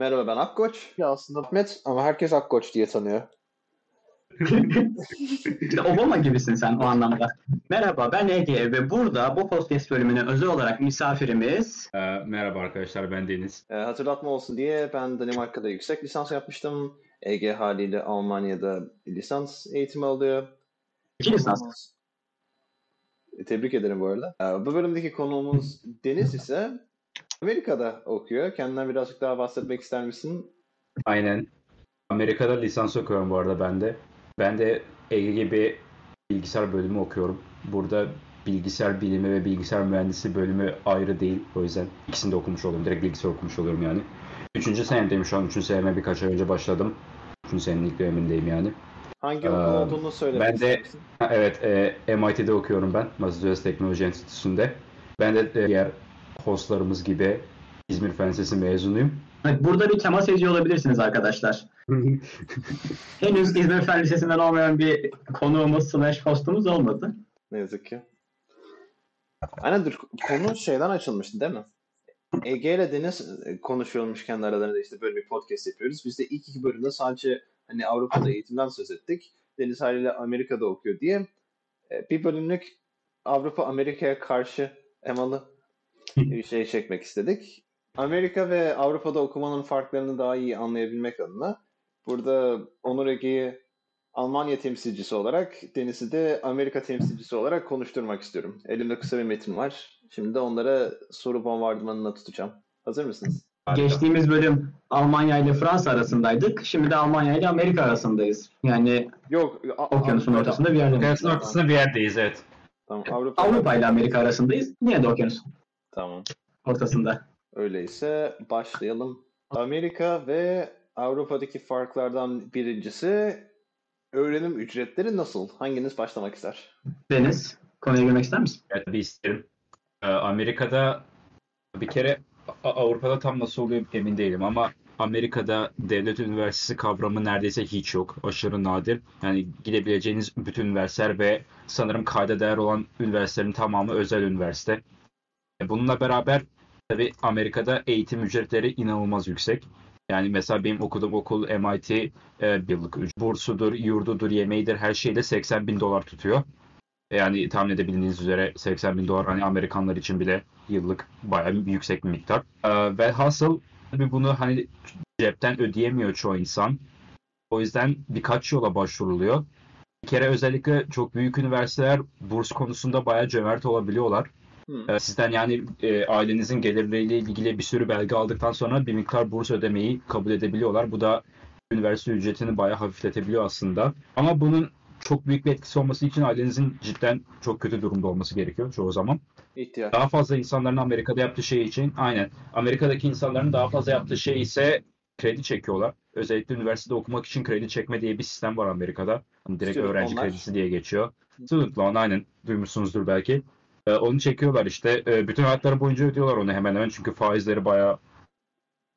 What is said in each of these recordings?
Merhaba ben Akkoç. Ya aslında Ahmet ama herkes Akkoç diye tanıyor. İşte Obama gibisin sen o anlamda. Merhaba ben Ege ve burada bu podcast bölümüne özel olarak misafirimiz Ee, merhaba arkadaşlar ben Deniz. Ee, hatırlatma olsun diye ben Danimarka'da yüksek lisans yapmıştım. Ege haliyle Almanya'da lisans eğitimi alıyor. iki lisans. E, Tebrik ederim bu arada. Ee, bu bölümdeki konuğumuz Deniz ise Amerika'da okuyor. Kendinden birazcık daha bahsetmek ister misin? Aynen. Amerika'da lisans okuyorum bu arada ben de. Ben de Ege gibi bilgisayar bölümü okuyorum. Burada bilgisayar bilimi ve bilgisayar mühendisi bölümü ayrı değil. O yüzden ikisini de okumuş oluyorum. Direkt bilgisayar okumuş oluyorum yani. Üçüncü senemdeyim şu an. Üçüncü seneme birkaç ay önce başladım. Üçüncü senenin ilk dönemindeyim yani. Hangi Ee, okul olduğunu söylemek ben de- Evet, e, MIT'de okuyorum ben. Massachusetts Teknoloji Enstitüsü'nde. Ben de diğer hostlarımız gibi İzmir Fen Lisesi mezunuyum. Burada bir temas ediyor olabilirsiniz arkadaşlar. Henüz İzmir Fen Lisesi'nden olmayan bir konuğumuz slash hostumuz olmadı. Ne yazık ki. Aynen dur. Konu şeyden açılmıştı değil mi? Ege ile Deniz konuşuyormuş kendi aralarında işte böyle bir podcast yapıyoruz. Biz de ilk iki bölümde sadece hani Avrupa'da eğitimden söz ettik. Deniz haliyle Amerika'da okuyor diye. E, Bir bölümlük Avrupa Amerika'ya karşı emalı bir şey çekmek istedik. Amerika ve Avrupa'da okumanın farklarını daha iyi anlayabilmek adına burada Onur Ege'yi Almanya temsilcisi olarak, Deniz'i de Amerika temsilcisi olarak konuşturmak istiyorum. Elimde kısa bir metin var. Şimdi de onlara soru bombardımanına tutacağım. Hazır mısınız? Geçtiğimiz bölüm Almanya ile Fransa arasındaydık. Şimdi de Almanya ile Amerika arasındayız. Yani Yok. a- okyanusun Avrupa'da- ortasında bir yerde. Okyanusun ortasında bir yerdeyiz evet. Tamam, Avrupa. Avrupa ile Amerika arasındayız. Yine de okyanusun Tamam. ortasında. Öyleyse başlayalım. Amerika ve Avrupa'daki farklardan birincisi öğrenim ücretleri nasıl? Hanginiz başlamak ister? Deniz, konuya girmek ister misin? Evet bir isterim. Ee, Amerika'da bir kere Avrupa'da tam nasıl oluyor emin değilim ama Amerika'da devlet üniversitesi kavramı neredeyse hiç yok. Aşırı nadir. Yani gidebileceğiniz bütün üniversiteler ve sanırım kayda değer olan üniversitelerin tamamı özel üniversite. E, Bununla beraber tabii Amerika'da eğitim ücretleri inanılmaz yüksek. Yani mesela benim okuduğum okul MIT e, yıllık üc- bursudur, yurdudur, yemeğidir her şeyde 80 bin dolar tutuyor. Yani tahmin edebildiğiniz üzere 80 bin dolar hani Amerikanlar için bile yıllık bayağı bir yüksek bir miktar. Ee, ve hasıl tabii bunu hani cepten ödeyemiyor çoğu insan. O yüzden birkaç yola başvuruluyor. Bir kere özellikle çok büyük üniversiteler burs konusunda bayağı cömert olabiliyorlar. Hmm. Ee, Sizden yani e, ailenizin gelirleriyle ilgili bir sürü belge aldıktan sonra bir miktar burs ödemeyi kabul edebiliyorlar. Bu da üniversite ücretini bayağı hafifletebiliyor aslında. Ama bunun çok büyük bir etkisi olması için ailenizin cidden çok kötü durumda olması gerekiyor çoğu zaman. İhtiyaç. Daha fazla insanların Amerika'da yaptığı şey için aynen. Amerika'daki insanların daha fazla yaptığı şey ise kredi çekiyorlar. Özellikle üniversitede okumak için kredi çekme diye bir sistem var Amerika'da. Hani direkt Student öğrenci loanlar. kredisi diye geçiyor. Student loan aynen duymuşsunuzdur belki. Ee, onu çekiyorlar işte. Ee, bütün hayatları boyunca ödüyorlar onu hemen hemen. Çünkü faizleri bayağı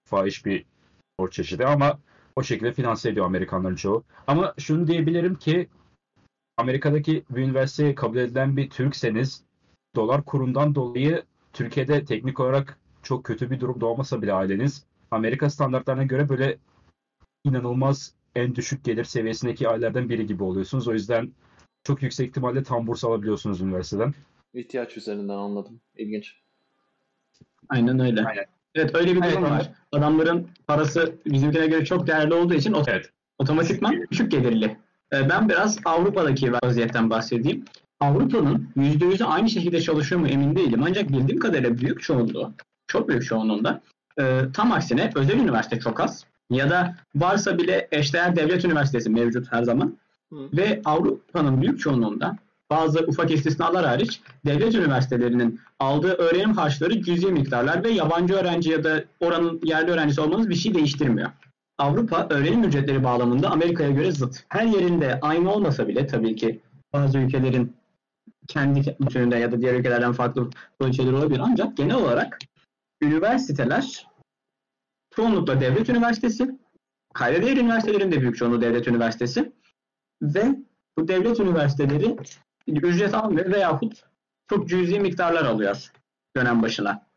fahiş bir borç çeşidi ama o şekilde finanse ediyor Amerikanların çoğu. Ama şunu diyebilirim ki Amerika'daki bir üniversiteye kabul edilen bir Türkseniz dolar kurundan dolayı Türkiye'de teknik olarak çok kötü bir durumda olmasa bile aileniz Amerika standartlarına göre böyle inanılmaz en düşük gelir seviyesindeki ailelerden biri gibi oluyorsunuz. O yüzden çok yüksek ihtimalle tam burs alabiliyorsunuz üniversiteden. İhtiyaç üzerinden anladım. İlginç. Aynen öyle. Aynen. Evet öyle bir durum Evet, var. Adamların parası bizimkine göre çok değerli olduğu için ot- Evet. otomatikman düşük gelirli. Ee, Ben biraz Avrupa'daki vaziyetten bahsedeyim. Avrupa'nın %100'ü aynı şekilde çalışıyor mu emin değilim. Ancak bildiğim kadarıyla büyük çoğunluğu, çok büyük çoğunluğunda e, tam aksine özel üniversite çok az. Ya da varsa bile eşdeğer devlet üniversitesi mevcut her zaman. Hı. Ve Avrupa'nın büyük çoğunluğunda bazı ufak istisnalar hariç devlet üniversitelerinin aldığı öğrenim harçları cüzi miktarlar ve yabancı öğrenci ya da oranın yerli öğrencisi olmanız bir şey değiştirmiyor. Avrupa öğrenim ücretleri bağlamında Amerika'ya göre zıt. Her yerinde aynı olmasa bile tabii ki bazı ülkelerin kendi bütününde ya da diğer ülkelerden farklı ölçüleri olabilir. Ancak genel olarak üniversiteler çoğunlukla devlet üniversitesi, kayda değer üniversitelerin de büyük çoğunluğu devlet üniversitesi ve bu devlet üniversiteleri ücret almıyor veyahut çok cüzi miktarlar alıyor dönem başına.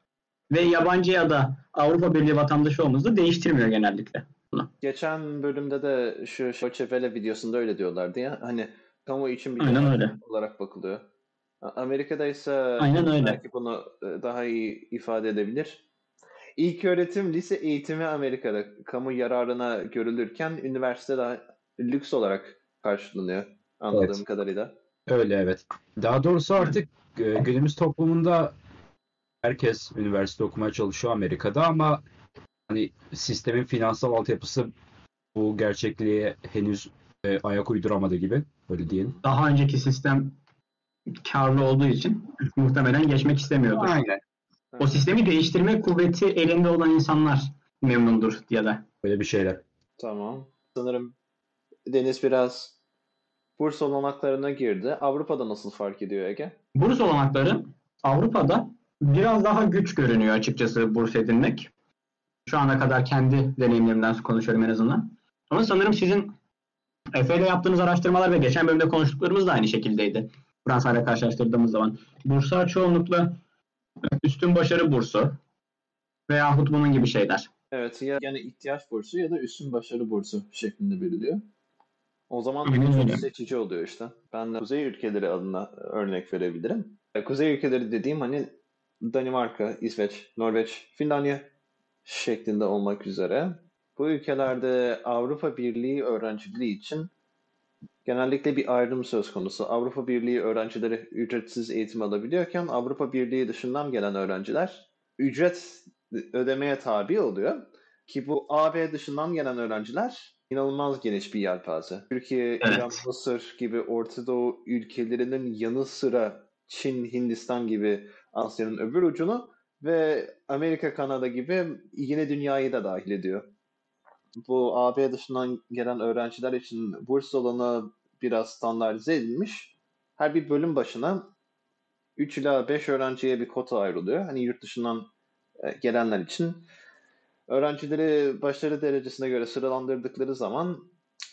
Ve yabancı ya da Avrupa Birliği vatandaşı olmamızı da değiştirmiyor genellikle. Geçen bölümde de şu Welle videosunda öyle diyorlardı ya. Hani kamu için bir Aynen öyle. olarak bakılıyor. Amerika'da ise Aynen öyle. belki bunu e, daha iyi ifade edebilir. İlk öğretim lise eğitimi Amerika'da kamu yararına görülürken üniversite daha lüks olarak karşılanıyor anladığım Evet. kadarıyla. Öyle evet. Daha doğrusu artık e, günümüz toplumunda herkes üniversite okumaya çalışıyor Amerika'da ama hani sistemin finansal altyapısı bu gerçekliğe henüz e, ayak uyduramadı gibi. Öyle diyelim. Daha önceki sistem karlı olduğu için muhtemelen geçmek istemiyordur. Aynen. O sistemi değiştirme kuvveti elinde olan insanlar memnundur ya da. Böyle bir şeyler. Tamam. Sanırım Deniz biraz burs olanaklarına girdi. Avrupa'da nasıl fark ediyor Ege? Burs olanakları Avrupa'da biraz daha güç görünüyor açıkçası burs edinmek. Şu ana kadar kendi deneyimlerimden konuşuyorum en azından. Ama sanırım sizin Efe ile yaptığınız araştırmalar ve geçen bölümde konuştuklarımız da aynı şekildeydi. Fransa ile karşılaştırdığımız zaman. Burslar çoğunlukla üstün başarı bursu veyahut bunun gibi şeyler. Evet ya yani ihtiyaç bursu ya da üstün başarı bursu şeklinde veriliyor. O zaman Aynen çok seçici oluyor işte. Ben de kuzey ülkeleri adına örnek verebilirim. E, Kuzey ülkeleri dediğim hani Danimarka, İsveç, Norveç, Finlandiya şeklinde olmak üzere. Bu ülkelerde Avrupa Birliği öğrencileri için genellikle bir ayrım söz konusu. Avrupa Birliği öğrencileri ücretsiz eğitim alabiliyorken Avrupa Birliği dışından gelen öğrenciler ücret ödemeye tabi oluyor. Ki bu AB dışından gelen öğrenciler inanılmaz geniş bir yelpaze. Türkiye, Evet. İran, Mısır gibi Orta Doğu ülkelerinin yanı sıra Çin, Hindistan gibi Asya'nın öbür ucunu ve Amerika, Kanada gibi yine dünyayı da dahil ediyor. Bu AB dışından gelen öğrenciler için burs olanı biraz standartize edilmiş. Her bir bölüm başına 3 ila 5 öğrenciye bir kota ayrılıyor. Hani yurt dışından e, gelenler için. Öğrencileri başarı derecesine göre sıralandırdıkları zaman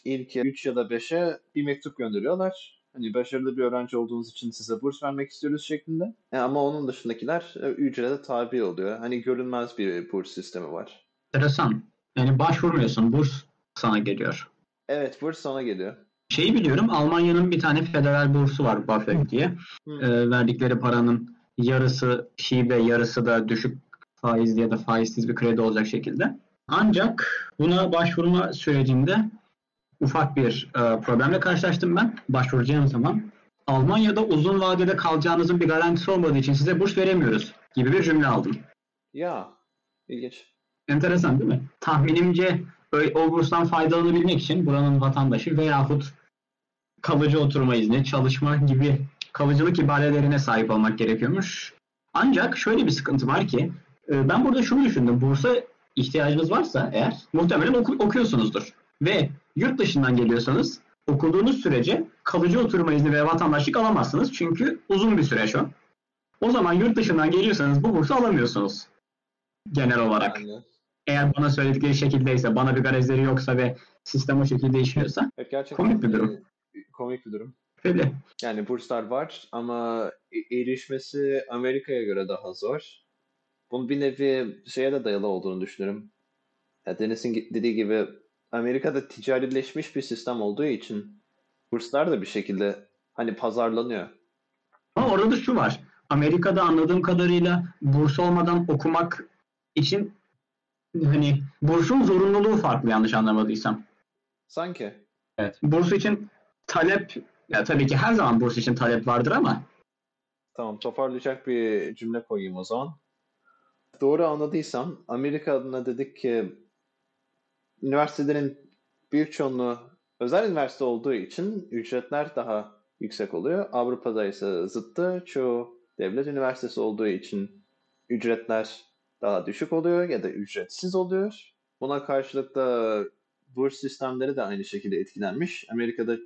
ilk 3 ya da 5'e bir mektup gönderiyorlar. Hani başarılı bir öğrenci olduğunuz için size burs vermek istiyoruz şeklinde. E, ama onun dışındakiler e, ücrete tabi oluyor. Hani görünmez bir burs sistemi var. Enteresan. Yani başvurmuyorsun. Burs sana geliyor. Evet burs sana geliyor. Şeyi biliyorum Almanya'nın bir tane federal bursu var BAföG diye. Hı. Ee, verdikleri paranın yarısı şibe yarısı da düşük faizli ya da faizsiz bir kredi olacak şekilde. Ancak buna başvurma sürecinde ufak bir e, problemle karşılaştım ben başvuracağım zaman. Almanya'da uzun vadede kalacağınızın bir garantisi olmadığı için size burs veremiyoruz gibi bir cümle aldım. Ya ilginç. Enteresan değil mi? Tahminimce o burstan faydalanabilmek için buranın vatandaşı veyahut kalıcı oturma izni, çalışma gibi kalıcılık ibarelerine sahip olmak gerekiyormuş. Ancak şöyle bir sıkıntı var ki ben burada şunu düşündüm. Bursa ihtiyacınız varsa eğer muhtemelen oku- okuyorsunuzdur. Ve yurt dışından geliyorsanız okuduğunuz sürece kalıcı oturma izni ve vatandaşlık alamazsınız. Çünkü uzun bir süreç o. O zaman yurt dışından geliyorsanız bu bursu alamıyorsunuz. Genel olarak. Yani, Eğer bana söyledikleri şekildeyse, bana bir garezleri yoksa ve sistem o şekilde işliyorsa evet, gerçekten Komik bir durum. e, Komik bir durum. öyle. Yani burslar var ama erişmesi Amerika'ya göre daha zor. Bunun bir nevi şeye de dayalı olduğunu düşünüyorum. Ya Deniz'in dediği gibi Amerika'da ticarileşmiş bir sistem olduğu için burslar da bir şekilde hani pazarlanıyor. Ama orada da şu var. Amerika'da anladığım kadarıyla burs olmadan okumak için hani bursun zorunluluğu farklı yanlış anlamadıysam. Sanki. Burs için talep ya tabii ki her zaman burs için talep vardır ama Tamam toparlayacak bir cümle koyayım o zaman. Doğru anladıysam Amerika adına dedik ki üniversitelerin büyük çoğunluğu özel üniversite olduğu için ücretler daha yüksek oluyor. Avrupa'da ise zıttı. Çoğu devlet üniversitesi olduğu için ücretler daha düşük oluyor ya da ücretsiz oluyor. Buna karşılık da burs sistemleri de aynı şekilde etkilenmiş. Amerika'da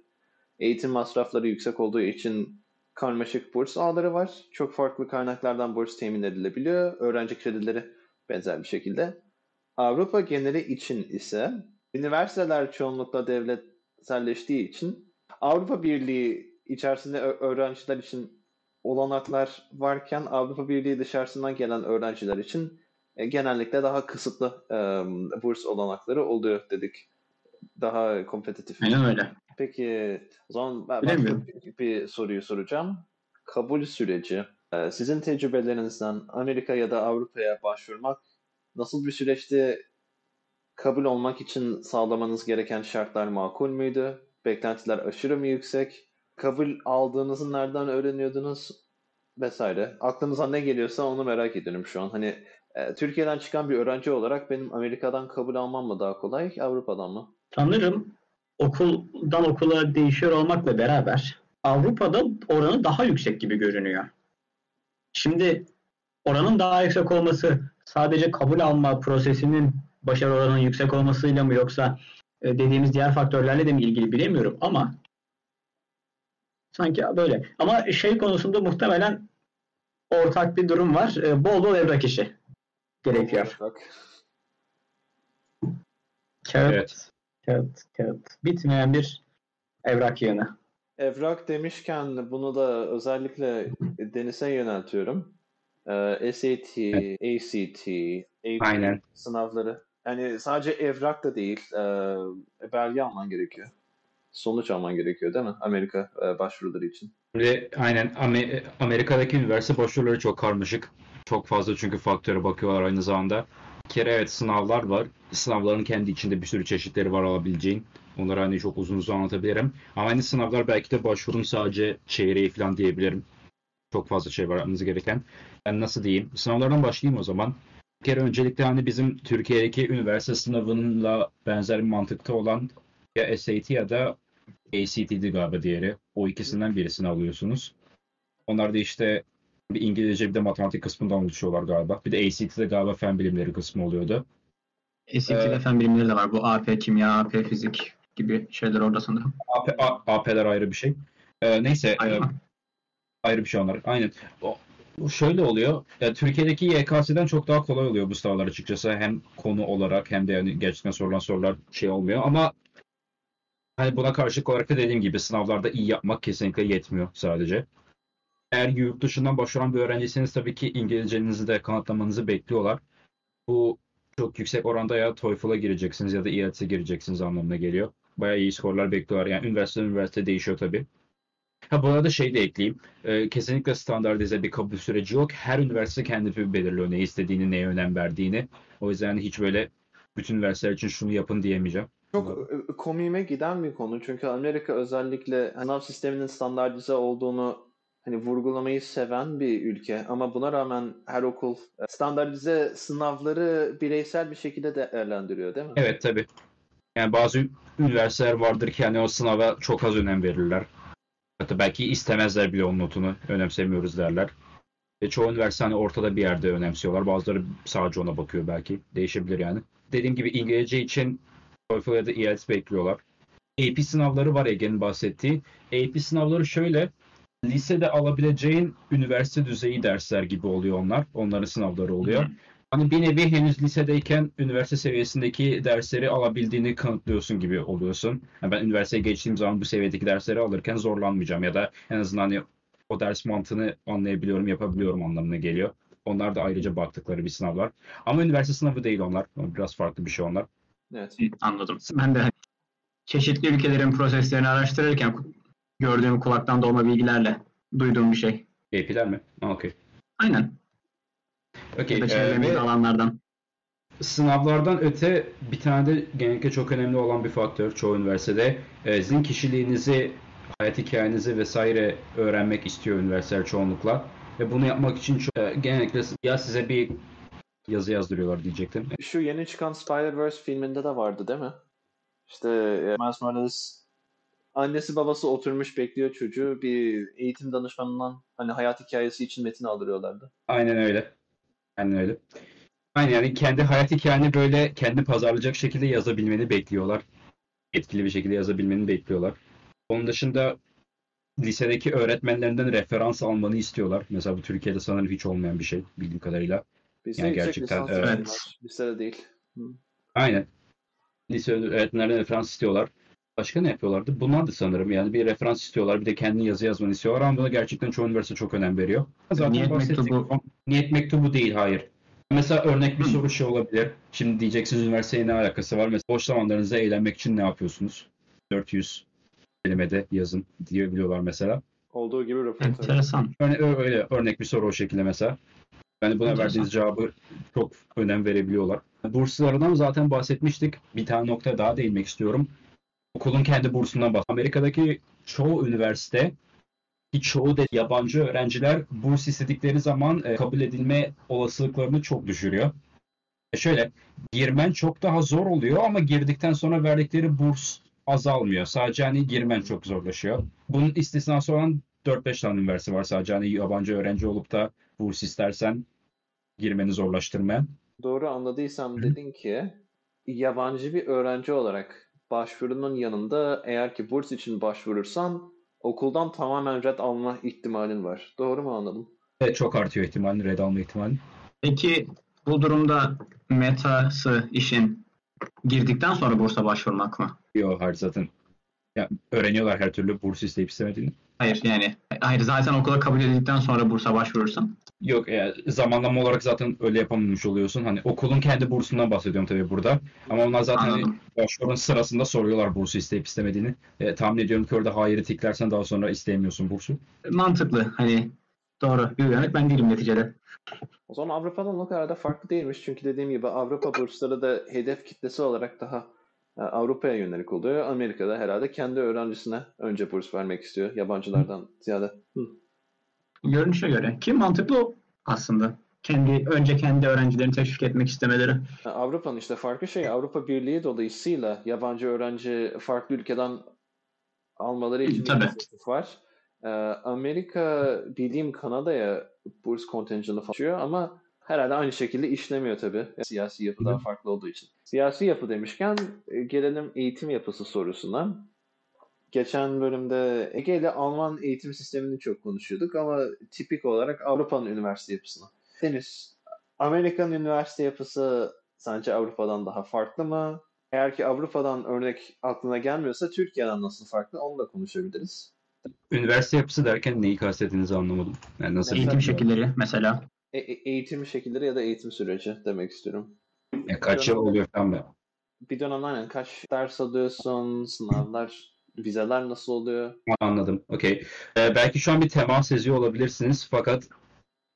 eğitim masrafları yüksek olduğu için karmaşık burs ağları var. Çok farklı kaynaklardan burs temin edilebiliyor. Öğrenci kredileri benzer bir şekilde. Avrupa geneli için ise üniversiteler çoğunlukla devletselleştiği için Avrupa Birliği içerisinde öğrenciler için olanaklar varken Avrupa Birliği dışarısından gelen öğrenciler için e, genellikle daha kısıtlı e, burs olanakları oluyor dedik. Daha kompetitif. Aynen öyle. Peki o zaman ben başka bir, bir soruyu soracağım. Kabul süreci. e, Sizin tecrübelerinizden Amerika ya da Avrupa'ya başvurmak nasıl bir süreçti? Kabul olmak için sağlamanız gereken şartlar makul müydü? Beklentiler aşırı mı yüksek? Kabul aldığınızı nereden öğreniyordunuz? Vesaire. Aklınıza ne geliyorsa onu merak ediyorum şu an. Hani e, Türkiye'den çıkan bir öğrenci olarak benim Amerika'dan kabul almam mı daha kolay, Avrupa'dan mı? Sanırım okuldan okula değişiyor olmakla beraber Avrupa'da oranı daha yüksek gibi görünüyor. Şimdi oranın daha yüksek olması sadece kabul alma prosesinin başarı oranının yüksek olmasıyla mı yoksa e, dediğimiz diğer faktörlerle de mi ilgili bilemiyorum ama sanki böyle. Ama şey konusunda muhtemelen ortak bir durum var. E, Bol bol evrak işi gerekiyor. Kağıt, Evet. Kağıt, kağıt. Bitmeyen bir evrak yığını. Evrak demişken bunu da özellikle Deniz'e yöneltiyorum. Ee, SAT, ACT, AP Aynen. sınavları. Yani sadece evrak da değil, e, belge alman gerekiyor. Sonuç alman gerekiyor değil mi? Amerika e, başvuruları için. Ve aynen Amer- Amerika'daki üniversite başvuruları çok karmaşık. Çok fazla çünkü faktöre bakıyorlar aynı zamanda. Kere evet sınavlar var. Sınavların kendi içinde bir sürü çeşitleri var alabileceğin. Onları hani çok uzun uzun anlatabilirim. Ama hani sınavlar belki de başvurun sadece çeyreği falan diyebilirim. Çok fazla şey var yapmanız gereken. Ben nasıl diyeyim? Sınavlardan başlayayım o zaman. Bir kere öncelikle hani bizim Türkiye'deki üniversite sınavıyla benzer bir mantıkta olan ya SAT ya da ACT'di galiba diğeri. O ikisinden birisini alıyorsunuz. Onlar da işte bir İngilizce bir de matematik kısmından oluşuyorlar galiba. Bir de ACT'de galiba fen bilimleri kısmı oluyordu. SAT'de Ee, fen bilimleri de var. Bu AP kimya, AP fizik gibi şeyler orada sanırım. AP, A- AP'ler ayrı bir şey. Ee, neyse Ayrı e, ayrı bir şey onlar. Aynen. O, o şöyle oluyor. Ya, Türkiye'deki YKS'den çok daha kolay oluyor bu sınavlar açıkçası. Hem konu olarak hem de yani gerçekten sorulan sorular şey olmuyor ama hani buna karşılık olarak da dediğim gibi sınavlarda iyi yapmak kesinlikle yetmiyor sadece. Eğer yurt dışından başvuran bir öğrenciyseniz tabii ki İngilizcenizi de kanıtlamanızı bekliyorlar. Bu çok yüksek oranda ya TOEFL'a gireceksiniz ya da IELTS'e gireceksiniz anlamına geliyor. Bayağı iyi skorlar bekliyorlar. Yani üniversite üniversite değişiyor tabii. Ha bu arada şey de ekleyeyim. Ee, kesinlikle standartize bir kabul süreci yok. Her üniversite kendi belirliyor ne istediğini, neye önem verdiğini. O yüzden hiç böyle bütün üniversiteler için şunu yapın diyemeyeceğim. Çok e, komiğime giden bir konu. Çünkü Amerika özellikle sınav sisteminin standartize olduğunu hani vurgulamayı seven bir ülke. Ama buna rağmen her okul e, standartize sınavları bireysel bir şekilde değerlendiriyor değil mi? Evet tabii. Yani bazı üniversiteler vardır ki hani o sınava çok az önem verirler. Hatta belki istemezler bile onun notunu. Önemsemiyoruz derler. Ve çoğu üniversite hani ortada bir yerde önemsiyorlar. Bazıları sadece ona bakıyor belki. Değişebilir yani. Dediğim gibi İngilizce için TOEFL ya da IELTS bekliyorlar. AP sınavları var Ege'nin bahsettiği. AP sınavları şöyle. Lisede alabileceğin üniversite düzeyi dersler gibi oluyor onlar. Onların sınavları oluyor. Hani bir nevi henüz lisedeyken üniversite seviyesindeki dersleri alabildiğini kanıtlıyorsun gibi oluyorsun. Yani ben üniversiteye geçtiğim zaman bu seviyedeki dersleri alırken zorlanmayacağım ya da en azından hani o ders mantığını anlayabiliyorum, yapabiliyorum anlamına geliyor. Onlar da ayrıca baktıkları bir sınavlar. Ama üniversite sınavı değil onlar. Biraz farklı bir şey onlar. Evet. Anladım. Ben de çeşitli ülkelerin proseslerini araştırırken gördüğüm kulaktan dolma bilgilerle duyduğum bir şey. AP'ler mi? Okey. Aynen. Okey. Ee, çevremizde ve alanlardan. sınavlardan öte bir tane de genellikle çok önemli olan bir faktör çoğu üniversitede. Ee, sizin kişiliğinizi, hayat hikayenizi vesaire öğrenmek istiyor üniversiteler çoğunlukla. Ve bunu yapmak için çok, e, genellikle ya size bir yazı yazdırıyorlar diyecektim. Şu yeni çıkan Spider-Verse filminde de vardı değil mi? İşte e, Miles Morales annesi babası oturmuş bekliyor çocuğu. Bir eğitim danışmanından hani hayat hikayesi için metin aldırıyorlardı. Aynen öyle. Aynen öyle. Aynen yani kendi hayat hikayeni böyle kendi pazarlayacak şekilde yazabilmeni bekliyorlar. Etkili bir şekilde yazabilmeni bekliyorlar. Onun dışında lisedeki öğretmenlerinden referans almanı istiyorlar. Mesela bu Türkiye'de sanırım hiç olmayan bir şey bildiğim kadarıyla. Bizde Yani gerçekten, evet. var. Lisede değil. Hı. Aynen. Lise öğretmenlerden referans istiyorlar. Başka ne yapıyorlardı? Bunlar da sanırım yani bir referans istiyorlar. Bir de kendi yazı yazmanı istiyorlar ama buna gerçekten çoğu üniversite çok önem veriyor. Zaten Niyet mektubu. Niyet mektubu değil hayır. Mesela örnek bir soru şey olabilir. Şimdi diyeceksiniz üniversiteye ne alakası var? Mesela boş zamanlarınızda eğlenmek için ne yapıyorsunuz? 400 kelimede yazın diyebiliyorlar mesela. Olduğu gibi röportaj. Enteresan. Örne öyle örnek bir soru o şekilde mesela. Yani buna Enteresan. verdiğiniz cevabı çok önem verebiliyorlar. Burslarından zaten bahsetmiştik. Bir tane noktaya daha değinmek istiyorum. Okulun kendi bursundan bahs. Amerika'daki çoğu üniversite çoğu da yabancı öğrenciler burs istedikleri zaman e, kabul edilme olasılıklarını çok düşürüyor. E şöyle girmen çok daha zor oluyor ama girdikten sonra verdikleri burs azalmıyor. Sadece hani girmen çok zorlaşıyor. Bunun istisnası olan 4-5 tane üniversite var sadece hani yabancı öğrenci olup da burs istersen girmeni zorlaştırmayan. Doğru anladıysam dedin ki yabancı bir öğrenci olarak başvurunun yanında eğer ki burs için başvurursan okuldan tamamen red alma ihtimalin var. Doğru mu anladım? Evet, çok artıyor ihtimalin, red alma ihtimali. Peki bu durumda metası işin girdikten sonra bursa başvurmak mı? Yok hayır zaten. Ya, öğreniyorlar her türlü burs isteyip istemediğini. Hayır yani hayır zaten okula kabul edildikten sonra bursa başvurursan. Yok e, zamanlama olarak zaten öyle yapamamış oluyorsun. Hani okulun kendi bursundan bahsediyorum tabii burada. Ama onlar zaten hani Anladım. başvurun sırasında soruyorlar bursu isteyip istemediğini. E, tahmin ediyorum ki orada hayırı tiklersen daha sonra isteyemiyorsun bursu. Mantıklı hani doğru bir uyanık ben değilim neticede. O zaman Avrupa'dan o kadar da farklı değilmiş. Çünkü dediğim gibi Avrupa bursları da hedef kitlesi olarak daha Avrupa'ya yönelik oluyor. Amerika'da herhalde kendi öğrencisine önce burs vermek istiyor yabancılardan ziyade. Hı. Görünüşe göre ki mantıklı o aslında. Kendi önce kendi öğrencilerini teşvik etmek istemeleri. E, Avrupa'nın işte farkı şey Avrupa Birliği dolayısıyla yabancı öğrenci farklı ülkeden almaları için bir Tabii. inisiyatif var. E, Amerika bildiğim Kanada'ya burs kontenjanı falan ama herhalde aynı şekilde işlemiyor tabii. Siyasi yapı daha farklı olduğu için. Siyasi yapı demişken e, gelelim eğitim yapısı sorusuna. Geçen bölümde Ege ile Alman eğitim sistemini çok konuşuyorduk ama tipik olarak Avrupa'nın üniversite yapısını. Deniz, Amerikan üniversite yapısı sence Avrupa'dan daha farklı mı? Eğer ki Avrupa'dan örnek aklına gelmiyorsa Türkiye'den nasıl farklı onu da konuşabiliriz. Üniversite yapısı derken neyi kastettiğinizi anlamadım. Yani nasıl Eğitim şekilleri mesela. E- e- eğitim şekilleri ya da eğitim süreci demek istiyorum. Ya kaç yıl oluyor falan be. Bir dönem aynen kaç ders alıyorsun, sınavlar, vizeler nasıl oluyor? Anladım. Okey. Ee, belki şu an bir temas seziyor olabilirsiniz fakat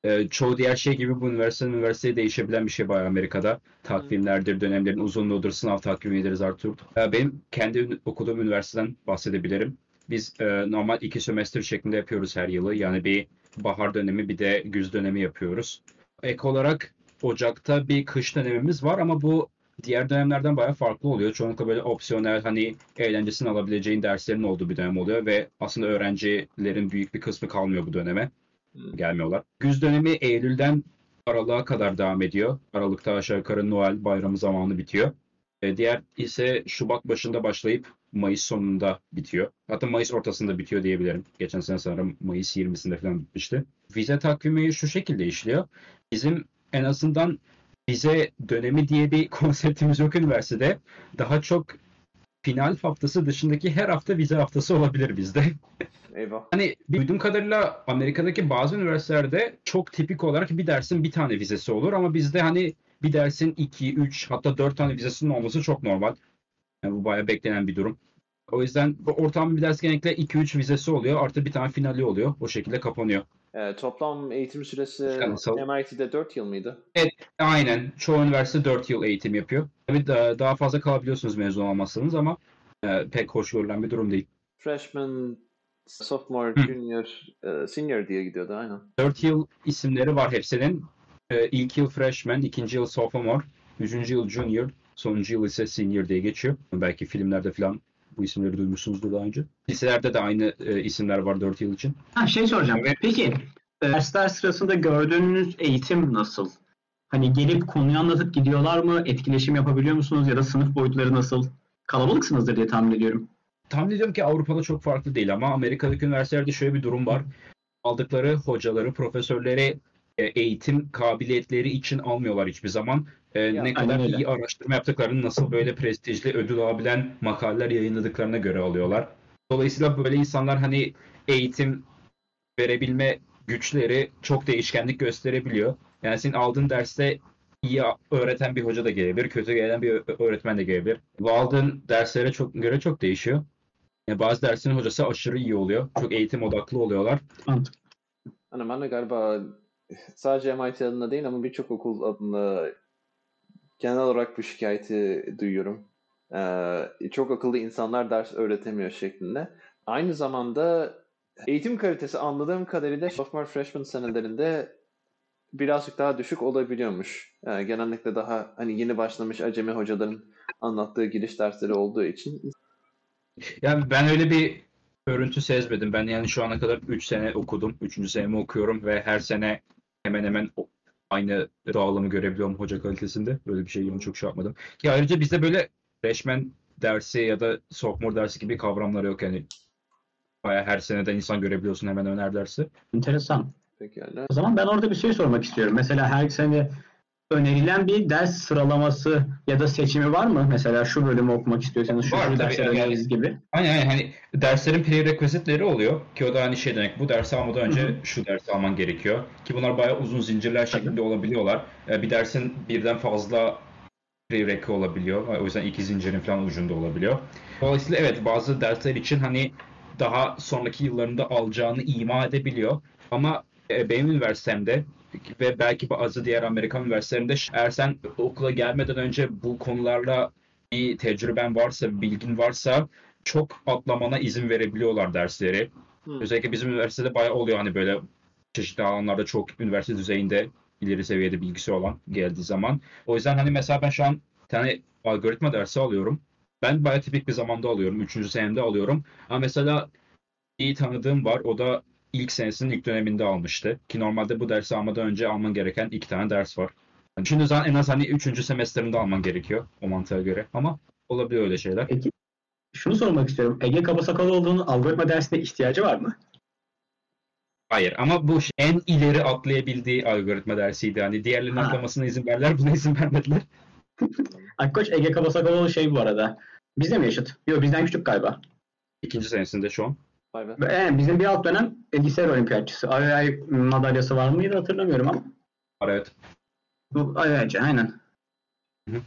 e, çoğu diğer şey gibi bu üniversiteden üniversiteye değişebilen bir şey var Amerika'da. Takvimlerdir, dönemlerin uzunluğudur, sınav takvimidir, zartur. Ee, benim kendi okuduğum üniversiteden bahsedebilirim. Biz e, normal iki sömestr şeklinde yapıyoruz her yılı. Yani bir bahar dönemi bir de güz dönemi yapıyoruz. Ek olarak Ocak'ta bir kış dönemimiz var ama bu diğer dönemlerden bayağı farklı oluyor. Çoğunlukla böyle opsiyonel hani eğlencesini alabileceğin derslerin olduğu bir dönem oluyor ve aslında öğrencilerin büyük bir kısmı kalmıyor bu döneme. Hmm. Gelmiyorlar. Güz dönemi Eylül'den Aralık'a kadar devam ediyor. Aralık'ta aşağı yukarı Noel bayramı zamanı bitiyor. E, diğer ise Şubat başında başlayıp Mayıs sonunda bitiyor. Hatta Mayıs ortasında bitiyor diyebilirim. Geçen sene sanırım Mayıs 20'sinde falan bitmişti. Vize takvimi şu şekilde işliyor. Bizim en azından vize dönemi diye bir konseptimiz yok üniversitede. Daha çok final haftası dışındaki her hafta vize haftası olabilir bizde. Eyvah. Hani duyduğum kadarıyla Amerika'daki bazı üniversitelerde çok tipik olarak bir dersin bir tane vizesi olur ama bizde hani bir dersin 2, 3 hatta 4 tane vizesinin olması çok normal. Yani bu bayağı beklenen bir durum. O yüzden bu ortam bir ders genellikle 2-3 vizesi oluyor. Artı bir tane finali oluyor. O şekilde kapanıyor. E, toplam eğitim süresi? MIT'de 4 yıl mıydı? Aynen. Çoğu üniversite 4 yıl eğitim yapıyor. Tabii da- daha fazla kalabiliyorsunuz mezun olmazsanız ama e, pek hoş görülen bir durum değil. Freshman, sophomore, Hı. junior, e, senior diye gidiyordu aynen. 4 yıl isimleri var hepsinin. Ee, ilk yıl freshman, ikinci yıl sophomore, üçüncü yıl junior, sonuncu yıl ise senior diye geçiyor. Belki filmlerde falan bu isimleri duymuşsunuzdur daha önce. Liselerde de aynı e, isimler var 4 yıl için. Ha şey soracağım. Evet. Peki e, dersler sırasında gördüğünüz eğitim nasıl? Hani gelip konuyu anlatıp gidiyorlar mı? Etkileşim yapabiliyor musunuz? Ya da sınıf boyutları nasıl? Kalabalıksınızdır diye tahmin ediyorum. Tahmin ediyorum ki Avrupa'da çok farklı değil ama Amerika'daki üniversitelerde şöyle bir durum var. Aldıkları hocaları, profesörleri e, eğitim kabiliyetleri için almıyorlar hiçbir zaman. E, Ya, ne kadar öyle. iyi araştırma yaptıklarını, nasıl böyle prestijli ödül alabilen makaleler yayınladıklarına göre alıyorlar. Dolayısıyla böyle insanlar hani eğitim verebilme güçleri çok değişkenlik gösterebiliyor. Yani senin aldığın derste iyi öğreten bir hoca da gelebilir, kötü gelen bir öğretmen de gelebilir. Bu aldığın derslere çok göre çok değişiyor. Yani bazı dersin hocası aşırı iyi oluyor. Çok eğitim odaklı oluyorlar. Mantıklı. Hani ben de galiba sadece MIT adına değil ama birçok okul adına genel olarak bu şikayeti duyuyorum. Ee, çok akıllı insanlar ders öğretemiyor şeklinde. Aynı zamanda eğitim kalitesi anladığım kadarıyla sophomore freshman senelerinde birazcık daha düşük olabiliyormuş. Ee, genellikle daha hani yeni başlamış acemi hocaların anlattığı giriş dersleri olduğu için. Yani ben öyle bir örüntü sezmedim. Ben yani şu ana kadar 3 sene okudum. 3. senemi okuyorum ve her sene hemen hemen aynı dağılımı görebiliyorum hoca kalitesinde. Böyle bir şey yani çok şey yapmadım. Ki ayrıca bizde böyle freshman dersi ya da sophomore dersi gibi kavramlar yok yani. Bayağı her seneden insan görebiliyorsun hemen her dersi. Enteresan. Peki yani. O zaman ben orada bir şey sormak istiyorum. Mesela her sene önerilen bir ders sıralaması ya da seçimi var mı? Mesela şu bölümü okumak istiyorsanız şu, Var şu dersleri yani- öneririz gibi. Aynen aynen hani derslerin prerequisite'leri oluyor ki o da hani şey demek bu dersi almadan önce Hı hı. şu dersi alman gerekiyor ki bunlar bayağı uzun zincirler şeklinde olabiliyorlar. Ee, Bir dersin birden fazla prereq olabiliyor. O yüzden iki zincirin falan ucunda olabiliyor. Dolayısıyla evet bazı dersler için hani daha sonraki yıllarında alacağını ima edebiliyor. Ama e, benim üniversitemde ve belki bazı diğer Amerikan üniversitelerinde eğer sen okula gelmeden önce bu konularla bir tecrüben varsa, bilgin varsa çok atlamana izin verebiliyorlar dersleri. Hı. Özellikle bizim üniversitede bayağı oluyor hani böyle çeşitli alanlarda çok üniversite düzeyinde ileri seviyede bilgisi olan geldiği zaman. O yüzden hani mesela ben şu an bir tane algoritma dersi alıyorum. Ben bayağı tipik bir zamanda alıyorum. Üçüncü senemde alıyorum. Ama mesela iyi tanıdığım var. O da ilk senesinin ilk döneminde almıştı. Ki normalde bu dersi almadan önce alman gereken iki tane ders var. Yani düşündüğün zaman en az hani üçüncü semestrinde alman gerekiyor o mantığa göre. Ama olabiliyor öyle şeyler. Peki şunu sormak istiyorum. Ege Kabasakalıoğlu'nun algoritma dersine ihtiyacı var mı? Hayır ama bu en ileri atlayabildiği algoritma dersiydi. Hani diğerlerinin Ha. atlamasına izin verdiler, buna izin vermediler. Akkoç Ege Kabasakalıoğlu şey bu arada. Bizde mi yaşıt? Yok bizden küçük galiba. İkinci senesinde şu an. Vay be. Ee, bizim bir alt dönem bilgisayar olimpiyatçısı. Ay madalyası var mıydı hatırlamıyorum ama. Var evet. Bu ayrıca aynen.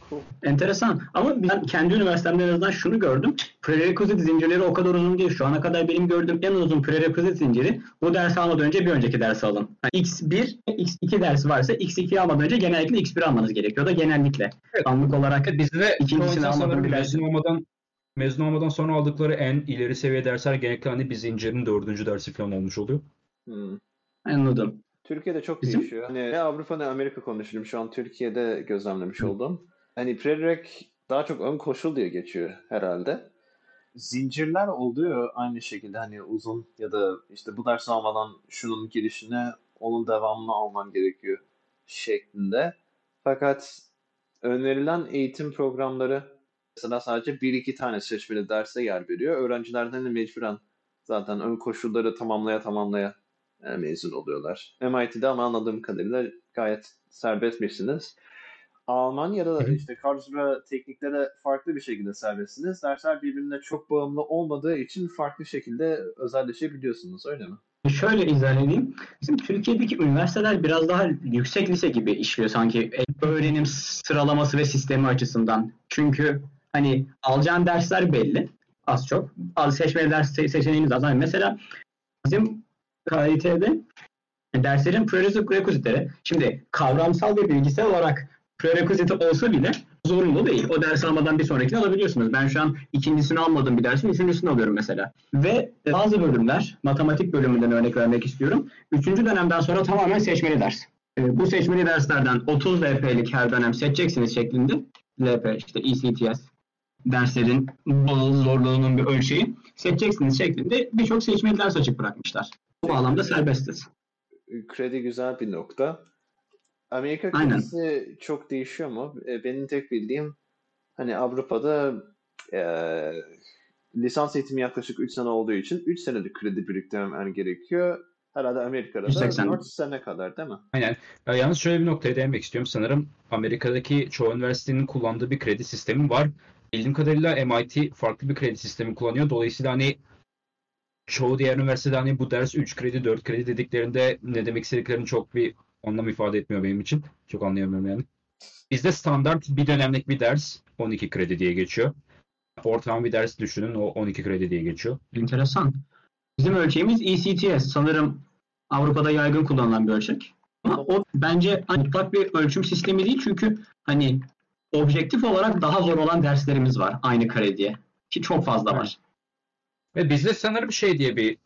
Cool. Enteresan. Ama ben kendi üniversitemde en azından şunu gördüm. Prerequisite zincirleri o kadar uzun değil. Şu ana kadar benim gördüğüm en uzun prerequisite zinciri bu dersi almadan önce bir önceki dersi alın. Yani X1, X2 dersi varsa X2'yi almadan önce genellikle X1 almanız gerekiyor da genellikle. Evet. Anlık olarak Bizde de İkincisini almadan bir mezun olmadan mezun olmadan sonra aldıkları en ileri seviye dersler genellikle hani bir zincirin dördüncü dersi falan olmuş oluyor. Hmm. anladım. Türkiye'de çok Bizim- değişiyor. Hani ne Avrupa ne Amerika konuşuyorum. Şu an Türkiye'de gözlemlemiş oldum. Hani prereq daha çok ön koşul diye geçiyor herhalde. Zincirler oluyor aynı şekilde hani uzun ya da işte bu dersi almadan şunun girişine onun devamını alman gerekiyor şeklinde. Fakat önerilen eğitim programları mesela sadece bir iki tane seçmeli derse yer veriyor. Öğrencilerden de mecburen zaten ön koşulları tamamlaya tamamlaya e, mezun oluyorlar. MIT'de ama anladığım kadarıyla gayet serbestmişsiniz. Almanya'da da işte Karlsruhe tekniklere farklı bir şekilde serbestsiniz. Dersler birbirine çok bağımlı olmadığı için farklı şekilde özelleşebiliyorsunuz öyle mi? Şöyle izah edeyim. Bizim Türkiye'deki üniversiteler biraz daha yüksek lise gibi işliyor sanki öğrenim sıralaması ve sistemi açısından. Çünkü hani alacağın dersler belli az çok. Az seçmeli ders se- seçeneğiniz az. Hani mesela bizim KIT'de derslerin prerequisiteleri şimdi kavramsal ve bilgisel olarak prerequisite olsa bile zorunlu değil. O ders almadan bir sonrakini alabiliyorsunuz. Ben şu an ikincisini almadığım bir dersin üçüncüsünü alıyorum mesela. Ve bazı bölümler, matematik bölümünden örnek vermek istiyorum. Üçüncü dönemden sonra tamamen seçmeli ders. E, bu seçmeli derslerden 30 LP'lik her dönem seçeceksiniz şeklinde. LP işte ECTS derslerin bağlı zorluğunun bir ölçeği seçeceksiniz şeklinde birçok seçmeli ders açık bırakmışlar. Bu bağlamda serbestiz. Kredi güzel bir nokta. Amerika Aynen. kredisi çok değişiyor mu? E, Benim tek bildiğim hani Avrupa'da e, lisans eğitimi yaklaşık 3 sene olduğu için 3 senelik kredi biriktirmen gerekiyor. Herhalde Amerika'da da 180. 4 sene kadar değil mi? Aynen. Ya yalnız şöyle bir noktaya değinmek istiyorum. Sanırım Amerika'daki çoğu üniversitenin kullandığı bir kredi sistemi var. Bildiğim kadarıyla MIT farklı bir kredi sistemi kullanıyor. Dolayısıyla hani çoğu diğer üniversitede hani bu ders 3 kredi 4 kredi dediklerinde ne demek istediklerini çok bir anlam ifade etmiyor benim için. Çok anlayamıyorum yani. Bizde standart bir dönemlik bir ders 12 kredi diye geçiyor. Ortalama bir ders düşünün o 12 kredi diye geçiyor. Enteresan. Bizim ölçeğimiz ECTS. Sanırım Avrupa'da yaygın kullanılan bir ölçek. Ama o bence hani mutlak bir ölçüm sistemi değil çünkü hani objektif olarak daha zor olan derslerimiz var aynı krediye. Ki çok fazla var. Ve bizde sanırım şey diye bir